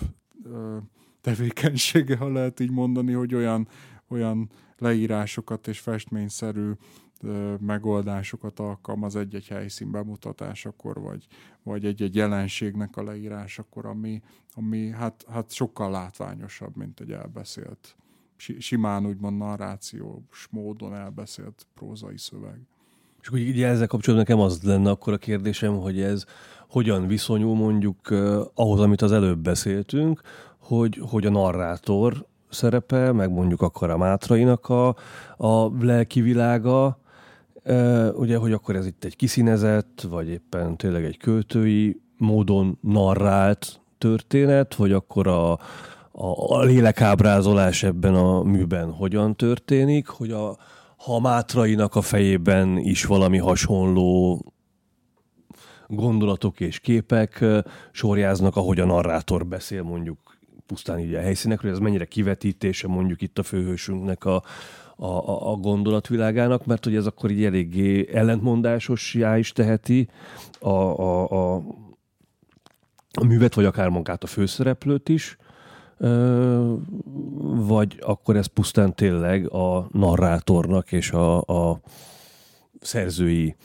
tevékenysége, ha lehet így mondani, hogy olyan, olyan leírásokat és festményszerű megoldásokat alkalmaz egy-egy helyszín bemutatásakor, vagy, vagy egy-egy jelenségnek a leírásakor, ami, ami hát, hát sokkal látványosabb, mint egy elbeszélt simán úgymond narrációs módon elbeszélt prózai szöveg. És akkor ugye ezzel kapcsolatban nekem az lenne akkor a kérdésem, hogy ez hogyan viszonyul mondjuk ahhoz, amit az előbb beszéltünk, hogy, hogy a narrátor szerepe, meg mondjuk akkor a Mátrainak a, a lelki világa, uh, ugye, hogy akkor ez itt egy kiszínezett, vagy éppen tényleg egy költői módon narrált történet, vagy akkor a, a, a lélekábrázolás ebben a műben hogyan történik, hogy a, ha a Mátrainak a fejében is valami hasonló gondolatok és képek sorjáznak, ahogy a narrátor beszél mondjuk pusztán így a helyszínekről, ez mennyire kivetítése mondjuk itt a főhősünknek a, a, a gondolatvilágának, mert hogy ez akkor így eléggé ellentmondásosjá is teheti a, a, a, a művet, vagy akár magát a főszereplőt is. Vagy akkor ez pusztán tényleg a narrátornak és a, a szerzői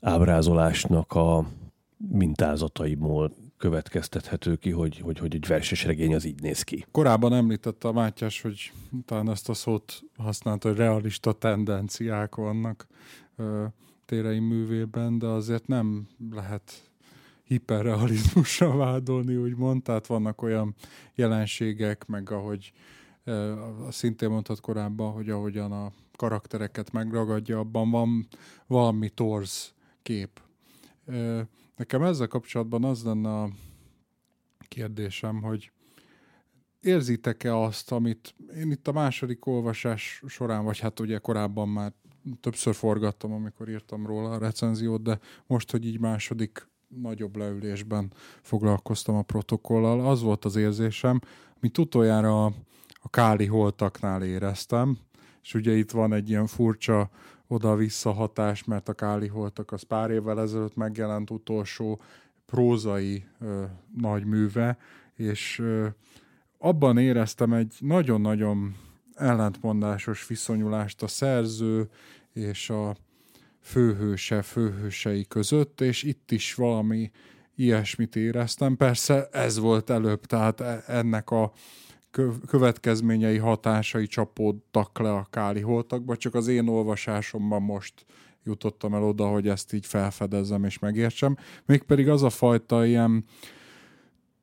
ábrázolásnak a mintázataiból következtethető ki, hogy, hogy, hogy egy verses regény az így néz ki. Korábban említette a Mátyás, hogy talán ezt a szót használta, hogy realista tendenciák vannak ö, térei művében, de azért nem lehet hiperrealizmussal vádolni, úgymond, tehát vannak olyan jelenségek, meg ahogy e, szintén mondhat korábban, hogy ahogyan a karaktereket megragadja, abban van valami torz kép. E, nekem ezzel kapcsolatban az lenne a kérdésem, hogy érzitek-e azt, amit én itt a második olvasás során, vagy hát ugye korábban már többször forgattam, amikor írtam róla a recenziót, de most, hogy így második nagyobb leülésben foglalkoztam a protokollal, az volt az érzésem, amit utoljára a, a Káli holtaknál éreztem, és ugye itt van egy ilyen furcsa oda-vissza hatás, mert a Káli holtak az pár évvel ezelőtt megjelent utolsó prózai ö, nagy műve, és ö, abban éreztem egy nagyon-nagyon ellentmondásos viszonyulást a szerző és a főhőse, főhősei között, és itt is valami ilyesmit éreztem. Persze ez volt előbb, tehát e, ennek a következményei, hatásai csapódtak le a káli holtakba, csak az én olvasásomban most jutottam el oda, hogy ezt így felfedezzem és megértsem. Mégpedig az a fajta ilyen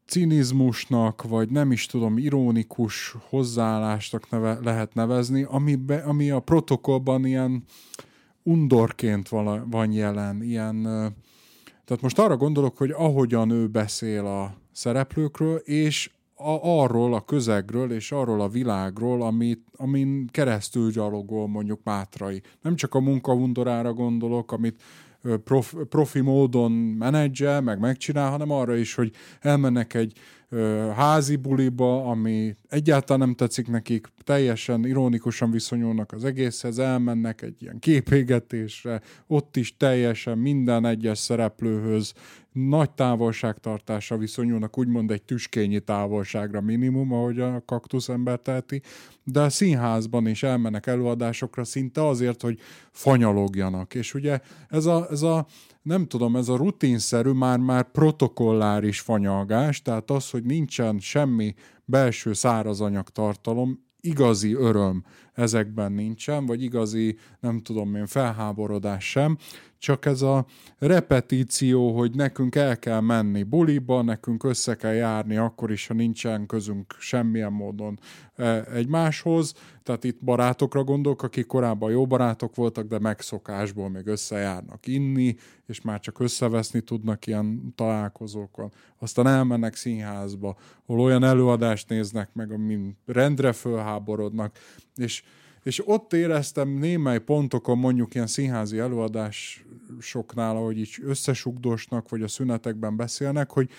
cinizmusnak, vagy nem is tudom, ironikus hozzáállásnak neve, lehet nevezni, ami, be, ami a protokollban ilyen undorként vala, van jelen, ilyen, tehát most arra gondolok, hogy ahogyan ő beszél a szereplőkről, és a, arról a közegről és arról a világról, amit, amin keresztül gyalogol mondjuk Mátrai. Nem csak a munkaundorára gondolok, amit prof, profi módon menedzsel, meg megcsinál, hanem arra is, hogy elmennek egy ö, házi buliba, ami egyáltalán nem tetszik nekik, teljesen ironikusan viszonyulnak az egészhez, elmennek egy ilyen képégetésre, ott is teljesen minden egyes szereplőhöz nagy távolságtartásra viszonyulnak, úgymond egy tüskényi távolságra minimum, ahogy a kaktusz ember teheti, de a színházban is elmennek előadásokra szinte azért, hogy fanyalogjanak. És ugye ez a, ez a nem tudom, ez a rutinszerű, már-már protokolláris fanyalgás, tehát az, hogy nincsen semmi belső szárazanyag tartalom, igazi öröm ezekben nincsen, vagy igazi, nem tudom én, felháborodás sem, csak ez a repetíció, hogy nekünk el kell menni buliba, nekünk össze kell járni akkor is, ha nincsen közünk semmilyen módon e, egymáshoz, tehát itt barátokra gondolok, akik korábban jó barátok voltak, de megszokásból még összejárnak inni, és már csak összeveszni tudnak ilyen találkozókon. Aztán elmennek színházba, ahol olyan előadást néznek meg, amin rendre fölháborodnak, és és ott éreztem némely pontokon, mondjuk ilyen színházi előadásoknál, ahogy így összesugdosnak, vagy a szünetekben beszélnek, hogy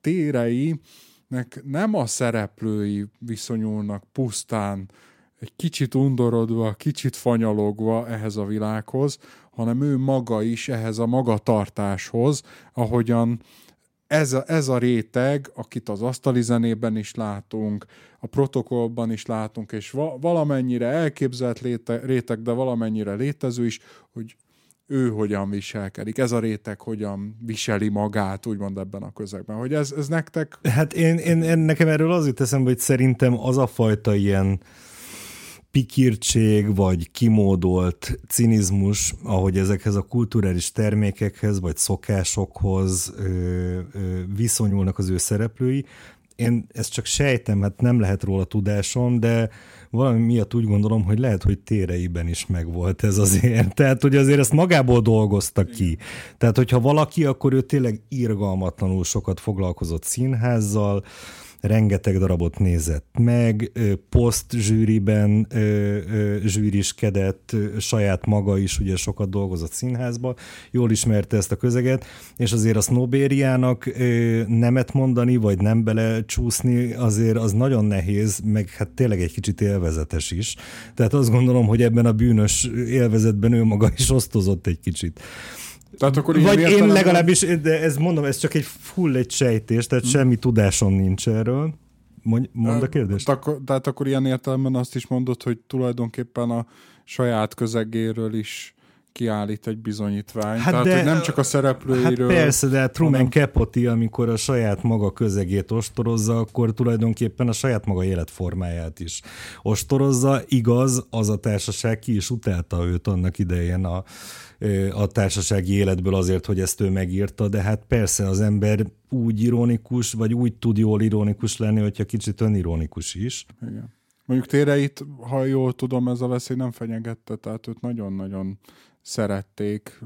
téreinek nem a szereplői viszonyulnak pusztán egy kicsit undorodva, kicsit fanyalogva ehhez a világhoz, hanem ő maga is ehhez a magatartáshoz, ahogyan ez a, ez a réteg, akit az asztali zenében is látunk, a protokollban is látunk, és va, valamennyire elképzelt léte, réteg, de valamennyire létező is, hogy ő hogyan viselkedik, ez a réteg hogyan viseli magát, úgymond ebben a közegben. Hogy ez, ez nektek... Hát én, én, én nekem erről az jut eszembe, hogy szerintem az a fajta ilyen pikirtség, vagy kimódolt cinizmus, ahogy ezekhez a kulturális termékekhez, vagy szokásokhoz ö, ö, viszonyulnak az ő szereplői. Én ezt csak sejtem, hát nem lehet róla tudásom, de valami miatt úgy gondolom, hogy lehet, hogy téreiben is megvolt ez azért. Tehát, hogy azért ezt magából dolgozta ki. Tehát, hogyha valaki, akkor ő tényleg irgalmatlanul sokat foglalkozott színházzal, rengeteg darabot nézett meg, poszt zsűriben zsűriskedett, saját maga is ugye sokat dolgozott színházba, jól ismerte ezt a közeget, és azért a sznobériának nemet mondani, vagy nem bele csúszni, azért az nagyon nehéz, meg hát tényleg egy kicsit élvezetes is. Tehát azt gondolom, hogy ebben a bűnös élvezetben ő maga is osztozott egy kicsit. Tehát akkor Vagy én legalábbis, de ez mondom, ez csak egy full egy sejtés, tehát hmm. semmi tudásom nincs erről. Mondj, mondd a kérdést. Tehát akkor, tehát akkor ilyen értelemben azt is mondod, hogy tulajdonképpen a saját közegéről is kiállít egy bizonyítvány. Hát Tehát, de, hogy nem csak a szereplőiről. Hát persze, de Truman hanem... Capote, amikor a saját maga közegét ostorozza, akkor tulajdonképpen a saját maga életformáját is ostorozza. Igaz, az a társaság ki is utálta őt annak idején a, a társasági életből azért, hogy ezt ő megírta, de hát persze az ember úgy ironikus, vagy úgy tud jól ironikus lenni, hogyha kicsit önironikus is. Igen. Mondjuk téreit, ha jól tudom, ez a veszély nem fenyegette, tehát őt nagyon-nagyon szerették,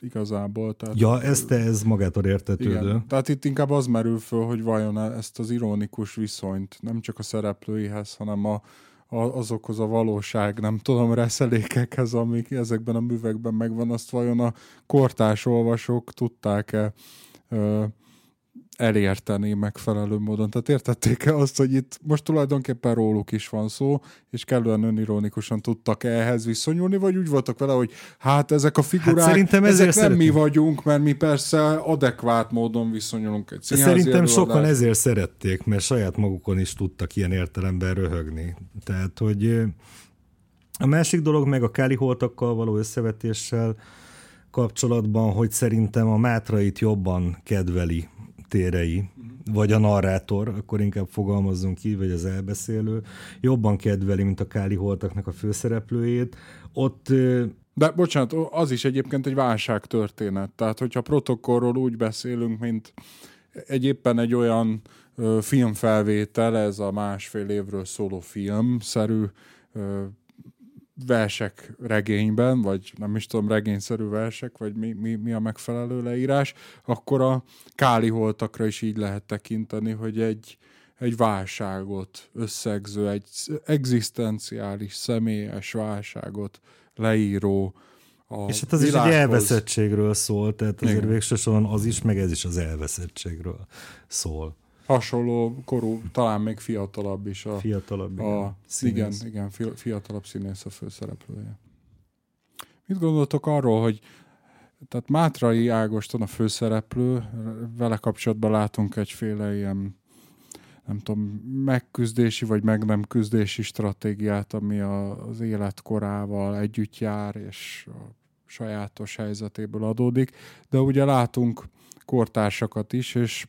igazából. Tehát, ja, ez te, ez magától értetődő. Igen. Tehát itt inkább az merül föl, hogy vajon ezt az ironikus viszonyt nem csak a szereplőihez, hanem a, a, azokhoz a valóság, nem tudom, reszelékekhez, amik ezekben a művekben megvan, azt vajon a kortás olvasók tudták-e elérteni megfelelő módon. Tehát értették-e azt, hogy itt most tulajdonképpen róluk is van szó, és kellően önironikusan tudtak ehhez viszonyulni, vagy úgy voltak vele, hogy hát ezek a figurák, hát szerintem ezek nem szeretném. mi vagyunk, mert mi persze adekvát módon viszonyulunk egy Szerintem előadás. sokan ezért szerették, mert saját magukon is tudtak ilyen értelemben röhögni. Tehát, hogy a másik dolog meg a káli holtakkal való összevetéssel kapcsolatban, hogy szerintem a Mátrait jobban kedveli térei, vagy a narrátor, akkor inkább fogalmazzunk ki, vagy az elbeszélő, jobban kedveli, mint a Káli Holtaknak a főszereplőjét. Ott de bocsánat, az is egyébként egy válságtörténet. Tehát, hogyha protokollról úgy beszélünk, mint egy éppen egy olyan ö, filmfelvétel, ez a másfél évről szóló filmszerű ö, versek regényben, vagy nem is tudom, regényszerű versek, vagy mi, mi, mi a megfelelő leírás, akkor a káli holtakra is így lehet tekinteni, hogy egy, egy válságot összegző, egy egzisztenciális, személyes válságot leíró, a És hát az világhoz. is egy elveszettségről szól, tehát azért végsősorban az is, meg ez is az elveszettségről szól hasonló korú, talán még fiatalabb is. A, fiatalabb, a, igen. Igen, igen, fiatalabb színész a főszereplője. Mit gondoltok arról, hogy tehát Mátrai Ágoston a főszereplő, vele kapcsolatban látunk egyféle ilyen nem tudom, megküzdési vagy meg nem küzdési stratégiát, ami a, az életkorával együtt jár, és a sajátos helyzetéből adódik. De ugye látunk kortársakat is, és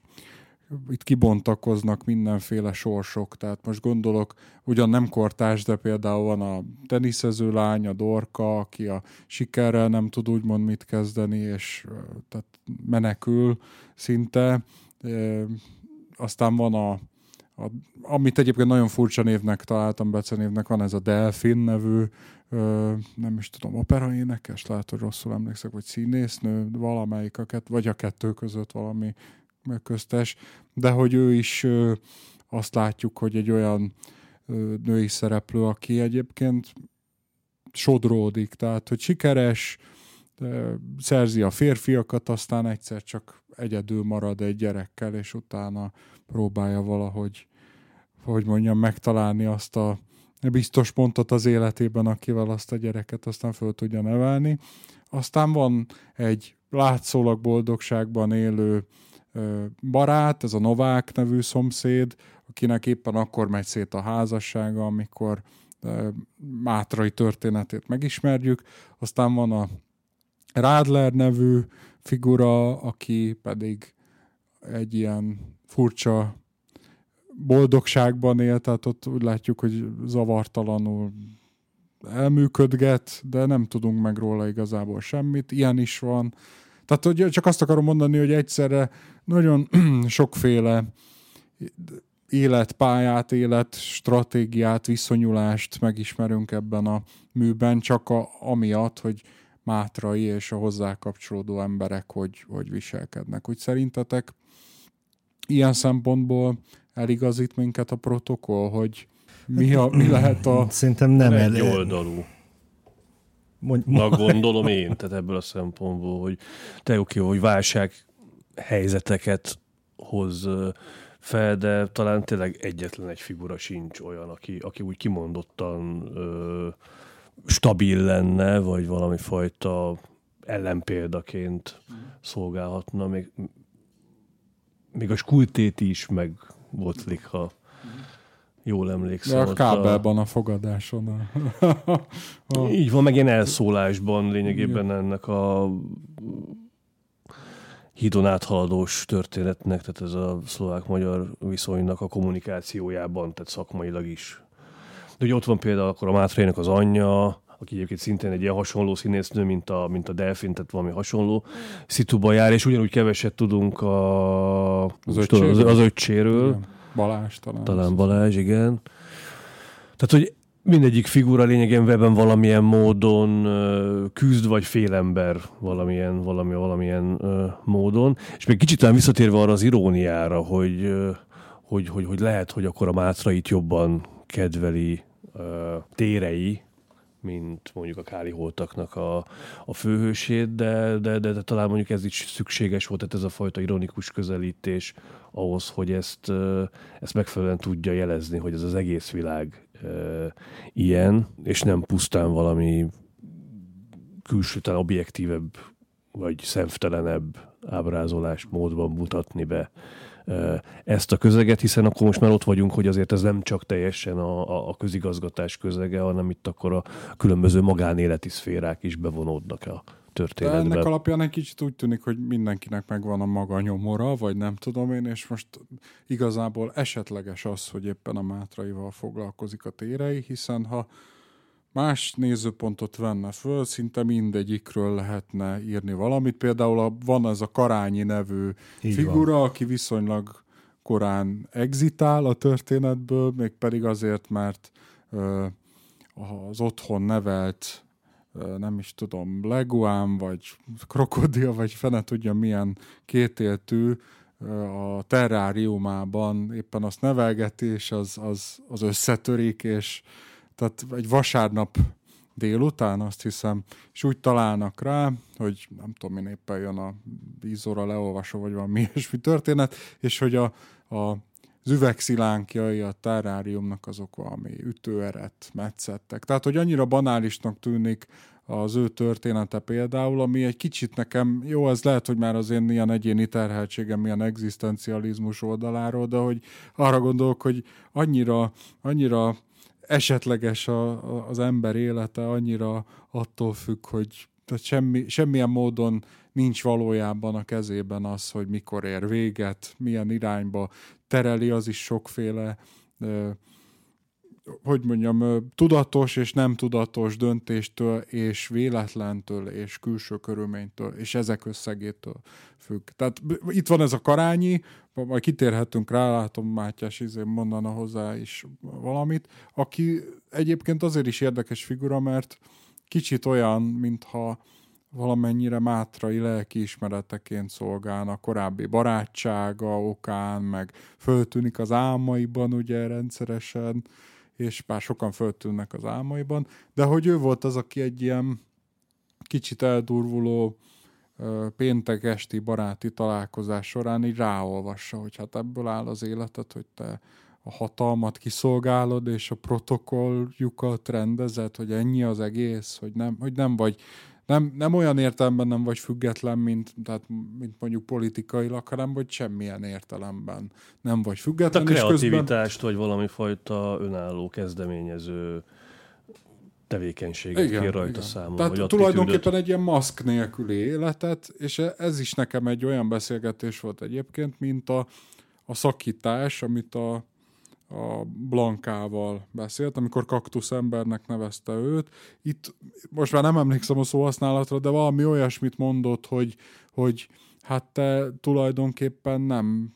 itt kibontakoznak mindenféle sorsok, tehát most gondolok, ugyan nem kortás, de például van a teniszező lány, a Dorka, aki a sikerrel nem tud úgymond mit kezdeni, és tehát menekül szinte. Aztán van a, a, amit egyébként nagyon furcsa névnek találtam, becenévnek, van ez a Delfin nevű, nem is tudom, operaénekes, lehet, hogy rosszul emlékszek, vagy színésznő, valamelyiket, vagy a kettő között valami köztes, de hogy ő is azt látjuk, hogy egy olyan női szereplő, aki egyébként sodródik, tehát hogy sikeres, szerzi a férfiakat, aztán egyszer csak egyedül marad egy gyerekkel, és utána próbálja valahogy, hogy mondjam, megtalálni azt a biztos pontot az életében, akivel azt a gyereket aztán föl tudja nevelni. Aztán van egy látszólag boldogságban élő barát, ez a Novák nevű szomszéd, akinek éppen akkor megy szét a házassága, amikor Mátrai történetét megismerjük. Aztán van a Rádler nevű figura, aki pedig egy ilyen furcsa boldogságban él, tehát ott úgy látjuk, hogy zavartalanul elműködget, de nem tudunk meg róla igazából semmit. Ilyen is van. Tehát hogy csak azt akarom mondani, hogy egyszerre nagyon sokféle életpályát, élet stratégiát, viszonyulást megismerünk ebben a műben, csak a, amiatt, hogy Mátrai és a hozzá kapcsolódó emberek hogy, hogy viselkednek. Úgy szerintetek ilyen szempontból eligazít minket a protokoll, hogy mi, a, mi lehet a... Szerintem nem egy oldalú. Na gondolom én, tehát ebből a szempontból, hogy te oké, hogy válság helyzeteket hoz fel, de talán tényleg egyetlen egy figura sincs olyan, aki, aki úgy kimondottan ö, stabil lenne, vagy valami fajta ellenpéldaként szolgálhatna. Még, még a skultét is meg volt ha jól emlékszem. De a kábelban a, a fogadáson. A, a... Így van, meg ilyen elszólásban lényegében Igen. ennek a hídon áthaladós történetnek, tehát ez a szlovák-magyar viszonynak a kommunikációjában, tehát szakmailag is. De ugye ott van például akkor a Mátrének az anyja, aki egyébként szintén egy ilyen hasonló színésznő, mint a, mint a Delfin, tehát valami hasonló szituba jár, és ugyanúgy keveset tudunk a, az, öccséről. Az, az öccséről. Igen. Balázs talán. Talán Balázs, igen. Tehát, hogy mindegyik figura lényegében valamilyen módon küzd, vagy félember valamilyen, valami, valamilyen módon. És még kicsit talán visszatérve arra az iróniára, hogy, hogy, hogy, hogy lehet, hogy akkor a Mátrait jobban kedveli térei, mint mondjuk a Káli Holtaknak a, a főhősét, de, de, de, de talán mondjuk ez is szükséges volt, tehát ez a fajta ironikus közelítés ahhoz, hogy ezt, ezt megfelelően tudja jelezni, hogy ez az egész világ ilyen, és nem pusztán valami külsőtelen objektívebb vagy szemtelenebb ábrázolás módban mutatni be ezt a közeget, hiszen akkor most már ott vagyunk, hogy azért ez nem csak teljesen a, a közigazgatás közege, hanem itt akkor a különböző magánéleti szférák is bevonódnak a történetbe. De ennek alapján egy kicsit úgy tűnik, hogy mindenkinek megvan a maga nyomora, vagy nem tudom én, és most igazából esetleges az, hogy éppen a Mátraival foglalkozik a térei, hiszen ha más nézőpontot venne föl, szinte mindegyikről lehetne írni valamit. Például a, van ez a Karányi nevű Így figura, van. aki viszonylag korán exitál a történetből, mégpedig azért, mert ö, az otthon nevelt nem is tudom, leguán, vagy krokodil, vagy fene tudja milyen kétéltű a terráriumában éppen azt nevelgeti, és az, az, az összetörik, és tehát egy vasárnap délután, azt hiszem, és úgy találnak rá, hogy nem tudom, én éppen jön a vízóra leolvasó, vagy valami ilyesmi történet, és hogy a, a az üvegszilánkjai a terráriumnak azok valami ütőeret, metszettek. Tehát, hogy annyira banálisnak tűnik az ő története például, ami egy kicsit nekem, jó, ez lehet, hogy már az én ilyen egyéni terheltségem, ilyen egzisztencializmus oldaláról, de hogy arra gondolok, hogy annyira, annyira esetleges a, a, az ember élete, annyira attól függ, hogy tehát semmi, semmilyen módon nincs valójában a kezében az, hogy mikor ér véget, milyen irányba tereli, az is sokféle hogy mondjam, tudatos és nem tudatos döntéstől, és véletlentől, és külső körülménytől, és ezek összegétől függ. Tehát itt van ez a karányi, majd kitérhetünk rá, látom Mátyás izé mondana hozzá is valamit, aki egyébként azért is érdekes figura, mert kicsit olyan, mintha valamennyire mátrai lelkiismereteként szolgálna korábbi barátsága okán, meg föltűnik az álmaiban ugye rendszeresen, és bár sokan föltűnnek az álmaiban, de hogy ő volt az, aki egy ilyen kicsit eldurvuló péntek esti baráti találkozás során így ráolvassa, hogy hát ebből áll az életed, hogy te a hatalmat kiszolgálod, és a protokolljukat rendezed, hogy ennyi az egész, hogy nem, hogy nem vagy nem, nem olyan értelemben nem vagy független, mint, tehát, mint mondjuk politikailag, hanem hogy semmilyen értelemben nem vagy független. A kreativitást, közben... vagy valami fajta önálló kezdeményező tevékenységet igen, kér rajta igen. számon. Tehát vagy tulajdonképpen egy ilyen maszk nélküli életet, és ez is nekem egy olyan beszélgetés volt egyébként, mint a, a szakítás, amit a a Blankával beszélt, amikor kaktusz embernek nevezte őt. Itt most már nem emlékszem a szóhasználatra, de valami olyasmit mondott, hogy, hogy hát te tulajdonképpen nem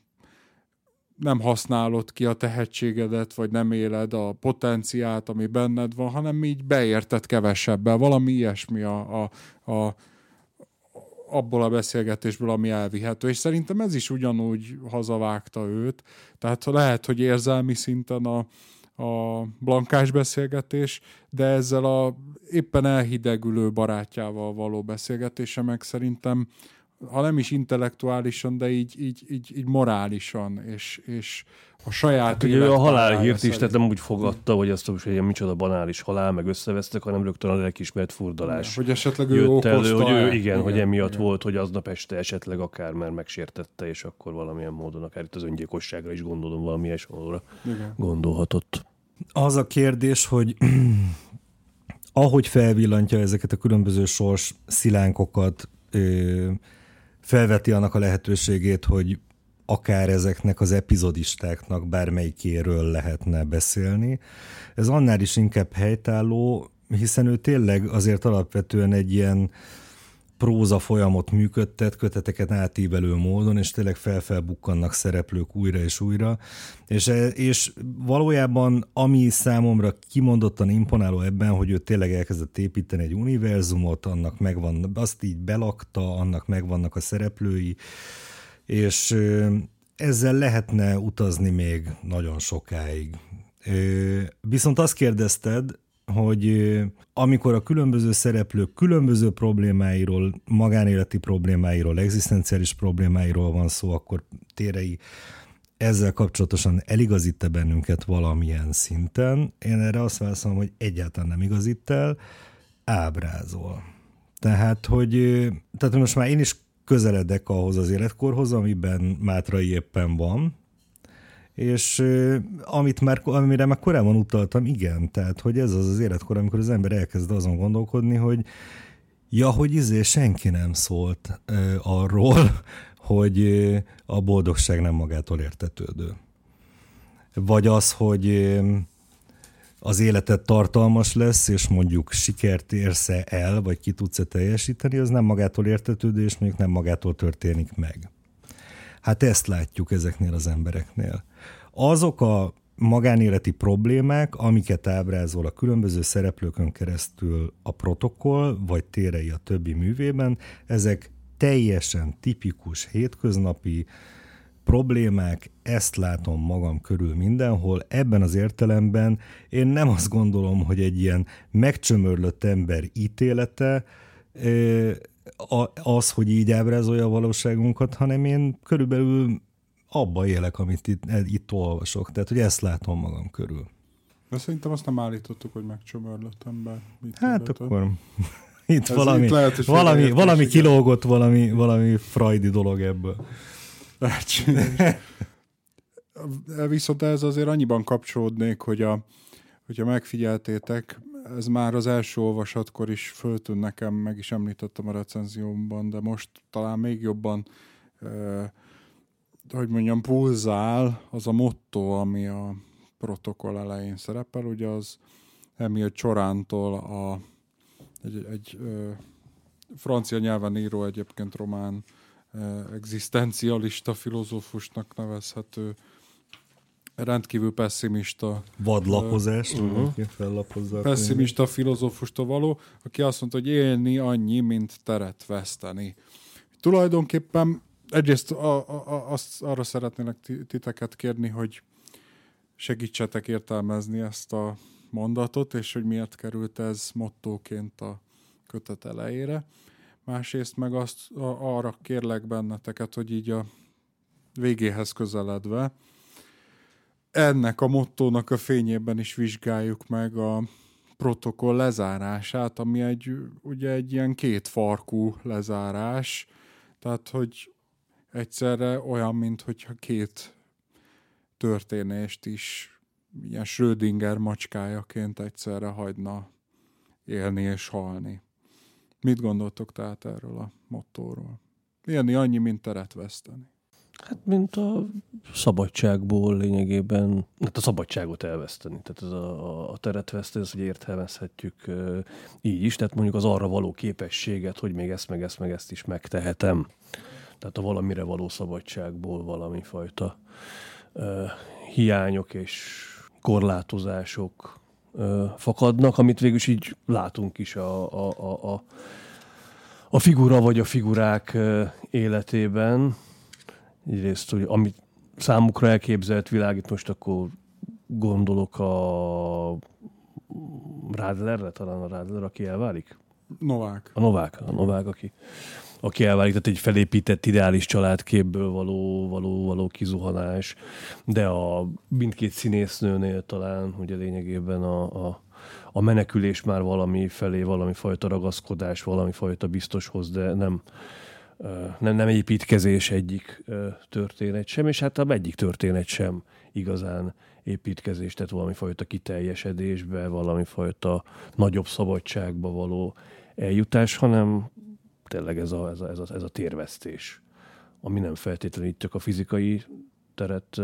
nem használod ki a tehetségedet, vagy nem éled a potenciát, ami benned van, hanem így beérted kevesebbel. Valami ilyesmi a, a, a abból a beszélgetésből, ami elvihető. És szerintem ez is ugyanúgy hazavágta őt. Tehát lehet, hogy érzelmi szinten a, a blankás beszélgetés, de ezzel a éppen elhidegülő barátjával való beszélgetése meg szerintem ha nem is intellektuálisan, de így, így, így, így morálisan, és, és a saját hát, ugye a halálhírt is, tehát nem úgy fogadta, hogy ezt most egy micsoda banális halál, meg összevesztek, hanem rögtön a lelkismert furdalás. Hogy esetleg ő jött elő, hogy ő, igen, igen, hogy emiatt igen. volt, hogy aznap este esetleg akár már megsértette, és akkor valamilyen módon akár itt az öngyilkosságra is gondolom valami ilyesmóra gondolhatott. Az a kérdés, hogy ahogy felvillantja ezeket a különböző sors szilánkokat, felveti annak a lehetőségét, hogy akár ezeknek az epizodistáknak bármelyikéről lehetne beszélni. Ez annál is inkább helytálló, hiszen ő tényleg azért alapvetően egy ilyen próza folyamot működtet, köteteket átívelő módon, és tényleg felfelbukkannak szereplők újra és újra. És, és valójában ami számomra kimondottan imponáló ebben, hogy ő tényleg elkezdett építeni egy univerzumot, annak megvan, azt így belakta, annak megvannak a szereplői, és ezzel lehetne utazni még nagyon sokáig. Viszont azt kérdezted, hogy amikor a különböző szereplők különböző problémáiról, magánéleti problémáiról, egzisztenciális problémáiról van szó, akkor Térei ezzel kapcsolatosan eligazít-e bennünket valamilyen szinten? Én erre azt válaszolom, hogy egyáltalán nem igazít el, ábrázol. Tehát, hogy tehát most már én is közeledek ahhoz az életkorhoz, amiben Mátrai éppen van, és amit már, amire már korábban utaltam, igen, tehát hogy ez az az életkor, amikor az ember elkezd azon gondolkodni, hogy ja, hogy izé senki nem szólt uh, arról, hogy a boldogság nem magától értetődő. Vagy az, hogy uh, az életed tartalmas lesz, és mondjuk sikert érsz el, vagy ki tudsz-e teljesíteni, az nem magától értetődő, és mondjuk nem magától történik meg. Hát ezt látjuk ezeknél az embereknél. Azok a magánéleti problémák, amiket ábrázol a különböző szereplőkön keresztül a protokoll, vagy térei a többi művében, ezek teljesen tipikus, hétköznapi problémák, ezt látom magam körül mindenhol. Ebben az értelemben én nem azt gondolom, hogy egy ilyen megcsömörlött ember ítélete az, hogy így ábrázolja a valóságunkat, hanem én körülbelül abba élek, amit itt, itt olvasok. Tehát, hogy ezt látom magam körül. De szerintem azt nem állítottuk, hogy megcsömörlött ember. Mit hát illetett? akkor itt Ez valami, itt lehet, valami, valami kilógott, valami, valami frajdi dolog ebből. Viszont ez azért annyiban kapcsolódnék, hogy a, hogyha megfigyeltétek, ez már az első olvasatkor is föltűn nekem, meg is említettem a recenziómban, de most talán még jobban uh, hogy mondjam, pulzál az a motto, ami a protokoll elején szerepel, ugye az Emil Csorántól a, egy, egy ö, francia nyelven író egyébként román egzisztencialista filozófusnak nevezhető rendkívül pessimista. Vadlapozás, uh-huh. Pessimista filozófustól való, aki azt mondta, hogy élni annyi, mint teret veszteni. Tulajdonképpen egyrészt a, a, azt arra szeretnélek titeket kérni, hogy segítsetek értelmezni ezt a mondatot, és hogy miért került ez mottóként a kötet elejére. Másrészt meg azt a, arra kérlek benneteket, hogy így a végéhez közeledve ennek a mottónak a fényében is vizsgáljuk meg a protokoll lezárását, ami egy, ugye egy ilyen kétfarkú lezárás, tehát hogy egyszerre olyan, mint hogyha két történést is ilyen Schrödinger macskájaként egyszerre hagyna élni és halni. Mit gondoltok tehát erről a mottóról? Élni annyi, mint teret veszteni. Hát, mint a szabadságból lényegében, hát a szabadságot elveszteni. Tehát ez a, a teret veszteni, ezt ugye értelmezhetjük uh, így is, tehát mondjuk az arra való képességet, hogy még ezt, meg ezt, meg ezt is megtehetem tehát a valamire való szabadságból valami fajta uh, hiányok és korlátozások fakadnak, amit végül is így látunk is a, a, a, a, a figura vagy a figurák uh, életében. Egyrészt, hogy amit számukra elképzelt világ, itt most akkor gondolok a Rádlerre, talán a Rádler, aki elválik? Novák. A Novák, a Novák, aki aki elválik, tehát egy felépített ideális családképből való, való, való kizuhanás, de a mindkét színésznőnél talán, ugye lényegében a, a, a menekülés már valami felé, valami fajta ragaszkodás, valami fajta biztoshoz, de nem, nem, nem építkezés egyik történet sem, és hát a egyik történet sem igazán építkezés, tehát valami fajta kiteljesedésbe, valami fajta nagyobb szabadságba való eljutás, hanem tényleg ez a, ez a, ez a, ez a térvesztés, ami nem feltétlenül csak a fizikai teret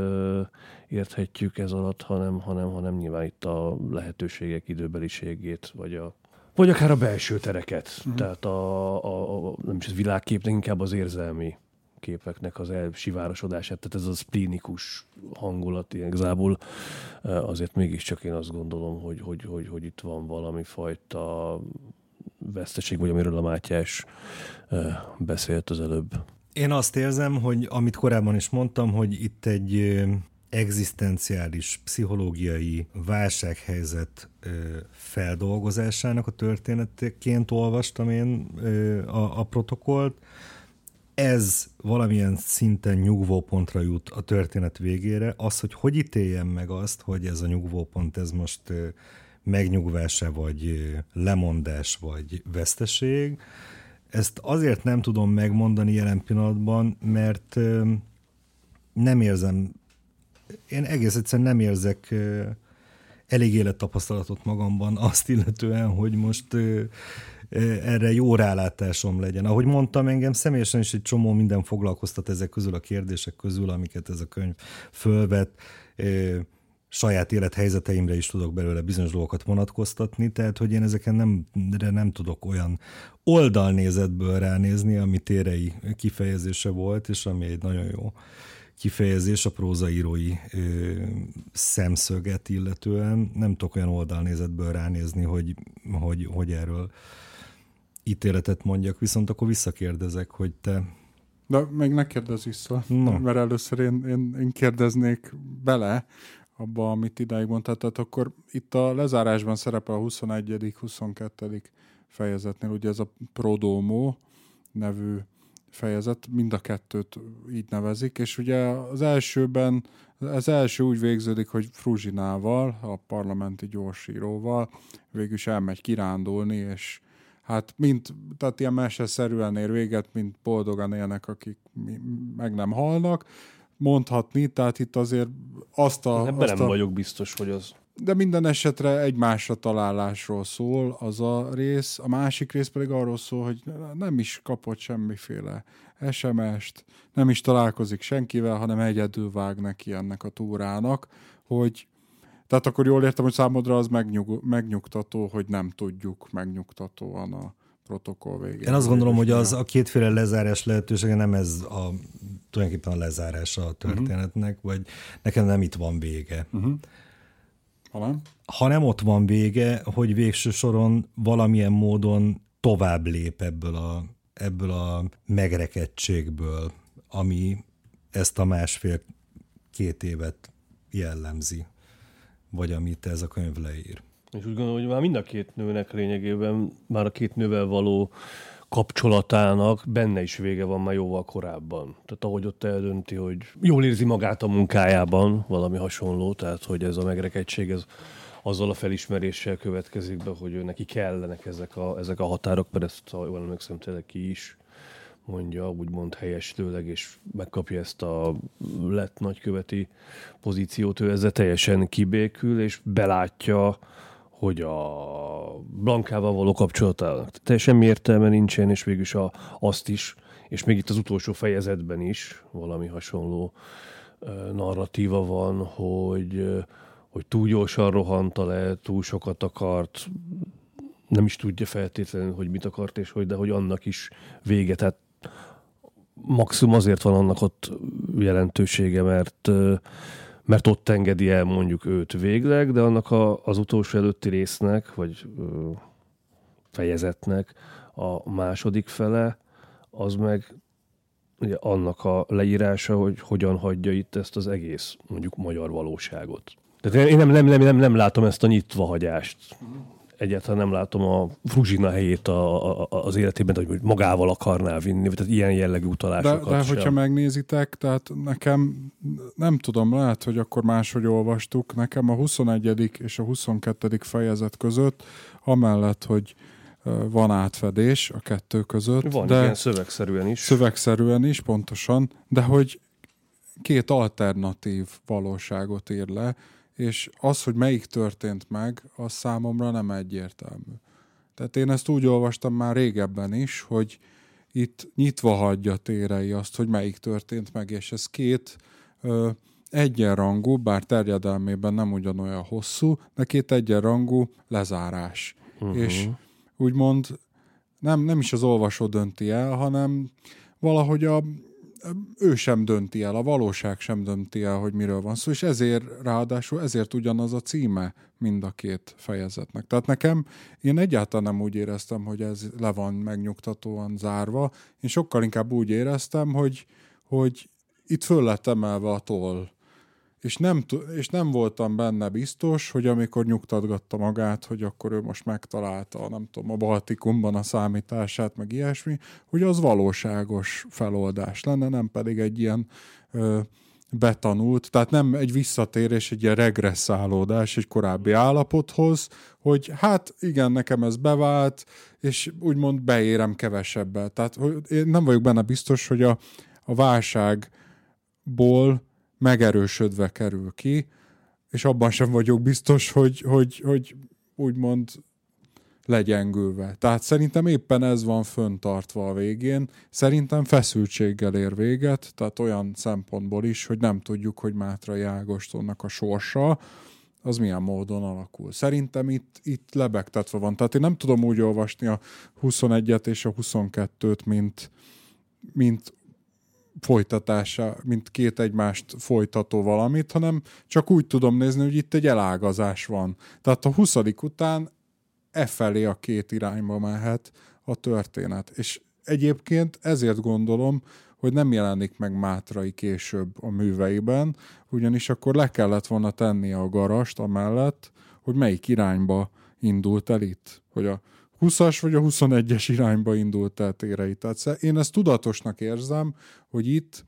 érthetjük ez alatt, hanem, hanem, hanem nyilván itt a lehetőségek időbeliségét, vagy a, Vagy akár a belső tereket. Mm. Tehát a, a, a, nem is a világképnek, inkább az érzelmi képeknek az elsivárosodását, tehát ez a splénikus hangulat igazából azért mégiscsak én azt gondolom, hogy, hogy, hogy, hogy itt van valami fajta veszteség, vagy amiről a Mátyás beszélt az előbb. Én azt érzem, hogy amit korábban is mondtam, hogy itt egy egzisztenciális, pszichológiai válsághelyzet feldolgozásának a történeteként olvastam én a, a protokollt. Ez valamilyen szinten nyugvópontra jut a történet végére. Az, hogy hogy ítéljem meg azt, hogy ez a nyugvópont, ez most megnyugvása, vagy lemondás, vagy veszteség, ezt azért nem tudom megmondani jelen pillanatban, mert nem érzem én egész egyszerűen nem érzek elég élettapasztalatot magamban azt illetően, hogy most erre jó rálátásom legyen. Ahogy mondtam, engem személyesen is egy csomó minden foglalkoztat ezek közül a kérdések közül, amiket ez a könyv fölvet. Saját élethelyzeteimre is tudok belőle bizonyos dolgokat vonatkoztatni, tehát hogy én ezeken nem, de nem tudok olyan oldalnézetből ránézni, ami térei kifejezése volt, és ami egy nagyon jó kifejezés a prózaírói ö, szemszöget illetően. Nem tudok olyan oldalnézetből ránézni, hogy, hogy, hogy erről ítéletet mondjak, viszont akkor visszakérdezek, hogy te... De még ne kérdezz vissza, no. mert először én, én, én kérdeznék bele abba, amit idáig mondtál. Tehát akkor itt a lezárásban szerepel a 21. 22. fejezetnél, ugye ez a Prodomo nevű fejezet, mind a kettőt így nevezik, és ugye az elsőben, az első úgy végződik, hogy Fruzsinával, a parlamenti gyorsíróval végül is elmegy kirándulni, és hát mint, tehát ilyen meseszerűen ér véget, mint boldogan élnek, akik meg nem halnak, mondhatni, tehát itt azért azt a... Ebben azt nem a, vagyok biztos, hogy az de minden esetre egymásra találásról szól az a rész, a másik rész pedig arról szól, hogy nem is kapott semmiféle SMS-t, nem is találkozik senkivel, hanem egyedül vág neki ennek a túrának, hogy tehát akkor jól értem, hogy számodra az megnyug, megnyugtató, hogy nem tudjuk megnyugtatóan a protokoll végén. Én azt gondolom, hogy az a kétféle lezárás lehetősége nem ez a tulajdonképpen a lezárása a történetnek, uh-huh. vagy nekem nem itt van vége. Uh-huh. Hanem? Ha nem ott van vége, hogy végső soron valamilyen módon tovább lép ebből a, ebből a megrekedtségből, ami ezt a másfél-két évet jellemzi, vagy amit ez a könyv leír. És úgy gondolom, hogy már mind a két nőnek lényegében, már a két nővel való kapcsolatának benne is vége van már jóval korábban. Tehát ahogy ott eldönti, hogy jól érzi magát a munkájában, valami hasonló, tehát hogy ez a megrekedtség, ez azzal a felismeréssel következik be, hogy ő neki kellenek ezek a, ezek a határok, mert ezt, ha jól emlékszem, tényleg ki is mondja, úgymond tőleg, és megkapja ezt a lett nagyköveti pozíciót, ő ezzel teljesen kibékül, és belátja, hogy a Blankával való kapcsolatának teljesen értelme nincsen, és végülis a, azt is, és még itt az utolsó fejezetben is valami hasonló narratíva van, hogy, hogy túl gyorsan rohanta le, túl sokat akart, nem is tudja feltétlenül, hogy mit akart, és hogy, de hogy annak is vége. Tehát maximum azért van annak ott jelentősége, mert mert ott engedi el mondjuk őt végleg, de annak a, az utolsó előtti résznek, vagy ö, fejezetnek a második fele, az meg ugye annak a leírása, hogy hogyan hagyja itt ezt az egész mondjuk magyar valóságot. Tehát én nem, nem, nem, nem, nem látom ezt a nyitva hagyást egyáltalán nem látom a Fruzsina helyét a, a, az életében, hogy magával akarná vinni, tehát ilyen jellegű utalásokat De, de sem. hogyha megnézitek, tehát nekem nem tudom, lehet, hogy akkor máshogy olvastuk, nekem a 21. és a 22. fejezet között, amellett, hogy van átfedés a kettő között. Van, de igen, szövegszerűen is. Szövegszerűen is, pontosan, de hogy két alternatív valóságot ír le, és az, hogy melyik történt meg, az számomra nem egyértelmű. Tehát én ezt úgy olvastam már régebben is, hogy itt nyitva hagyja térei azt, hogy melyik történt meg, és ez két ö, egyenrangú, bár terjedelmében nem ugyanolyan hosszú, de két egyenrangú lezárás. Uh-huh. És úgymond nem, nem is az olvasó dönti el, hanem valahogy a, ő sem dönti el, a valóság sem dönti el, hogy miről van szó, és ezért ráadásul ezért ugyanaz a címe mind a két fejezetnek. Tehát nekem, én egyáltalán nem úgy éreztem, hogy ez le van megnyugtatóan zárva, én sokkal inkább úgy éreztem, hogy, hogy itt föl lett emelve a toll és nem, és nem voltam benne biztos, hogy amikor nyugtatgatta magát, hogy akkor ő most megtalálta, nem tudom, a Baltikumban a számítását, meg ilyesmi, hogy az valóságos feloldás lenne, nem pedig egy ilyen ö, betanult, tehát nem egy visszatérés, egy ilyen regresszálódás egy korábbi állapothoz, hogy hát igen, nekem ez bevált, és úgymond beérem kevesebbel. Tehát hogy én nem vagyok benne biztos, hogy a, a válságból megerősödve kerül ki, és abban sem vagyok biztos, hogy, hogy, hogy úgymond legyengülve. Tehát szerintem éppen ez van föntartva a végén. Szerintem feszültséggel ér véget, tehát olyan szempontból is, hogy nem tudjuk, hogy Mátrai Ágostonnak a sorsa, az milyen módon alakul. Szerintem itt, itt lebegtetve van. Tehát én nem tudom úgy olvasni a 21-et és a 22-t, mint, mint folytatása, mint két egymást folytató valamit, hanem csak úgy tudom nézni, hogy itt egy elágazás van. Tehát a 20. után e felé a két irányba mehet a történet. És egyébként ezért gondolom, hogy nem jelenik meg Mátrai később a műveiben, ugyanis akkor le kellett volna tenni a garast amellett, hogy melyik irányba indult el itt. Hogy a 20-as vagy a 21-es irányba indult el térei. Tehát én ezt tudatosnak érzem, hogy itt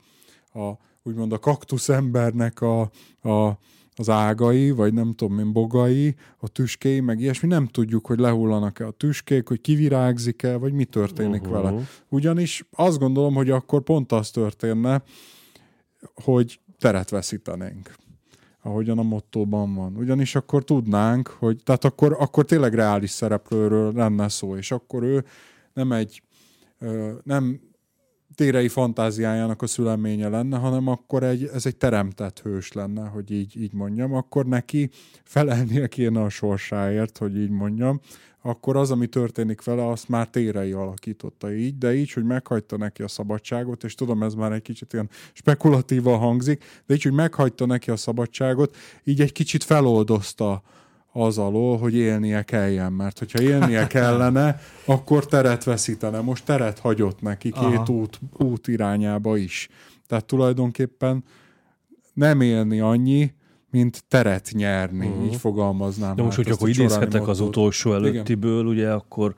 a, úgymond a kaktusz embernek a, a, az ágai, vagy nem tudom én, bogai, a tüskéi, meg ilyesmi, nem tudjuk, hogy lehullanak-e a tüskék, hogy kivirágzik-e, vagy mi történik uh-huh. vele. Ugyanis azt gondolom, hogy akkor pont az történne, hogy teret veszítenénk ahogyan a mottóban van. Ugyanis akkor tudnánk, hogy tehát akkor, akkor tényleg reális szereplőről lenne szó, és akkor ő nem egy nem térei fantáziájának a szüleménye lenne, hanem akkor egy, ez egy teremtett hős lenne, hogy így, így mondjam, akkor neki felelnie kéne a sorsáért, hogy így mondjam, akkor az, ami történik vele, azt már térei alakította így, de így, hogy meghagyta neki a szabadságot, és tudom, ez már egy kicsit ilyen spekulatívan hangzik, de így, hogy meghagyta neki a szabadságot, így egy kicsit feloldozta az alól, hogy élnie kelljen, mert hogyha élnie kellene, akkor teret veszítene. Most teret hagyott neki két út, út irányába is. Tehát tulajdonképpen nem élni annyi, mint teret nyerni, uh-huh. így fogalmaznám. De most, hát hogy akkor idézhetek az utolsó előttiből, Igen. ugye, akkor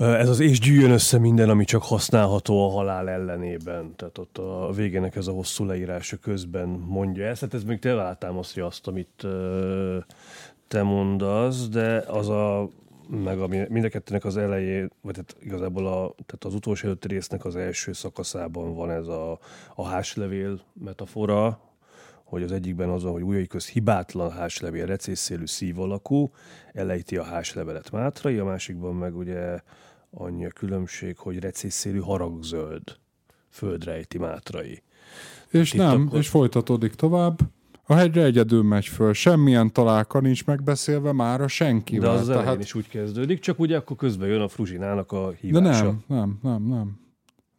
ez az és gyűjjön össze minden, ami csak használható a halál ellenében. Tehát ott a végének ez a hosszú leírása közben mondja ezt. Hát ez még te alátámasztja azt, amit te mondasz, de az a meg a, mind a kettőnek az elején, vagy tehát igazából a, tehát az utolsó előtti résznek az első szakaszában van ez a, a háslevél metafora, hogy az egyikben az, hogy ujjai köz hibátlan háslevél, recészélű szív alakú, elejti a háslevelet Mátrai, a másikban meg ugye annyi a különbség, hogy recészélű haragzöld földrejti Mátrai. És Itt nem, akkor... és folytatódik tovább. A hegyre egyedül megy föl, semmilyen találka nincs megbeszélve már a senkivel. De az tehát... is úgy kezdődik, csak ugye akkor közben jön a Fruzsinának a hívása. De nem, nem, nem, nem.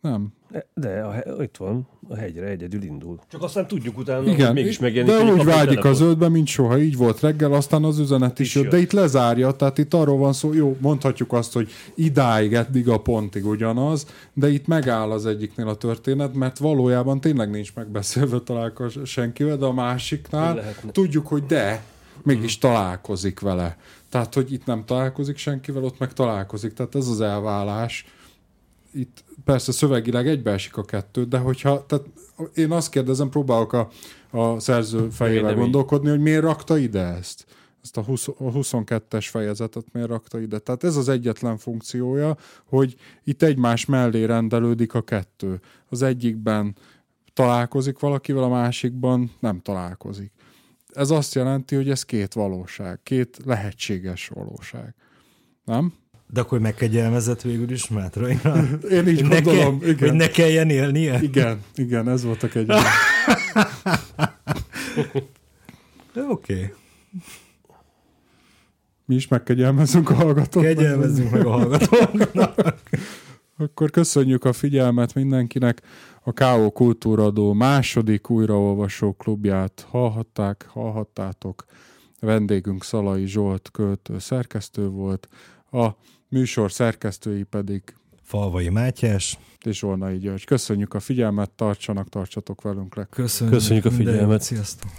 Nem. De a, itt van, a hegyre egyedül indul. Csak aztán tudjuk utána, Igen, hogy mégis megjelenik. De úgy vágyik az zöldbe, mint soha. Így volt reggel, aztán az üzenet is, is jött. jött. De itt lezárja, tehát itt arról van szó, jó, mondhatjuk azt, hogy idáig, eddig a pontig ugyanaz, de itt megáll az egyiknél a történet, mert valójában tényleg nincs megbeszélve találkozás senkivel, de a másiknál tudjuk, hogy de, mégis hmm. találkozik vele. Tehát, hogy itt nem találkozik senkivel, ott meg találkozik. Tehát ez az elvállás itt persze szövegileg egybeesik a kettő, de hogyha, tehát én azt kérdezem, próbálok a, a szerző fejével gondolkodni, hogy miért rakta ide ezt? Ezt a, 20, a 22-es fejezetet miért rakta ide? Tehát ez az egyetlen funkciója, hogy itt egymás mellé rendelődik a kettő. Az egyikben találkozik valakivel, a másikban nem találkozik. Ez azt jelenti, hogy ez két valóság, két lehetséges valóság. Nem? De akkor megkegyelmezett végül is Mátraira? Én így hogy gondolom, ne ke, igen. Hogy ne kelljen élnie? Igen, igen, ez volt a kegyelem. Oké. Okay. Mi is megkegyelmezünk a hallgatóknak. Kegyelmezzünk meg a hallgatóknak. Akkor köszönjük a figyelmet mindenkinek. A K.O. Kultúradó második újraolvasó klubját hallhatták, hallhattátok. Vendégünk Szalai Zsolt költő szerkesztő volt, a műsor szerkesztői pedig Falvai Mátyás. és Olnai György. Köszönjük a figyelmet, tartsanak, tartsatok velünk legközelebb. Köszönjük, Köszönjük a figyelmet. Sziasztok.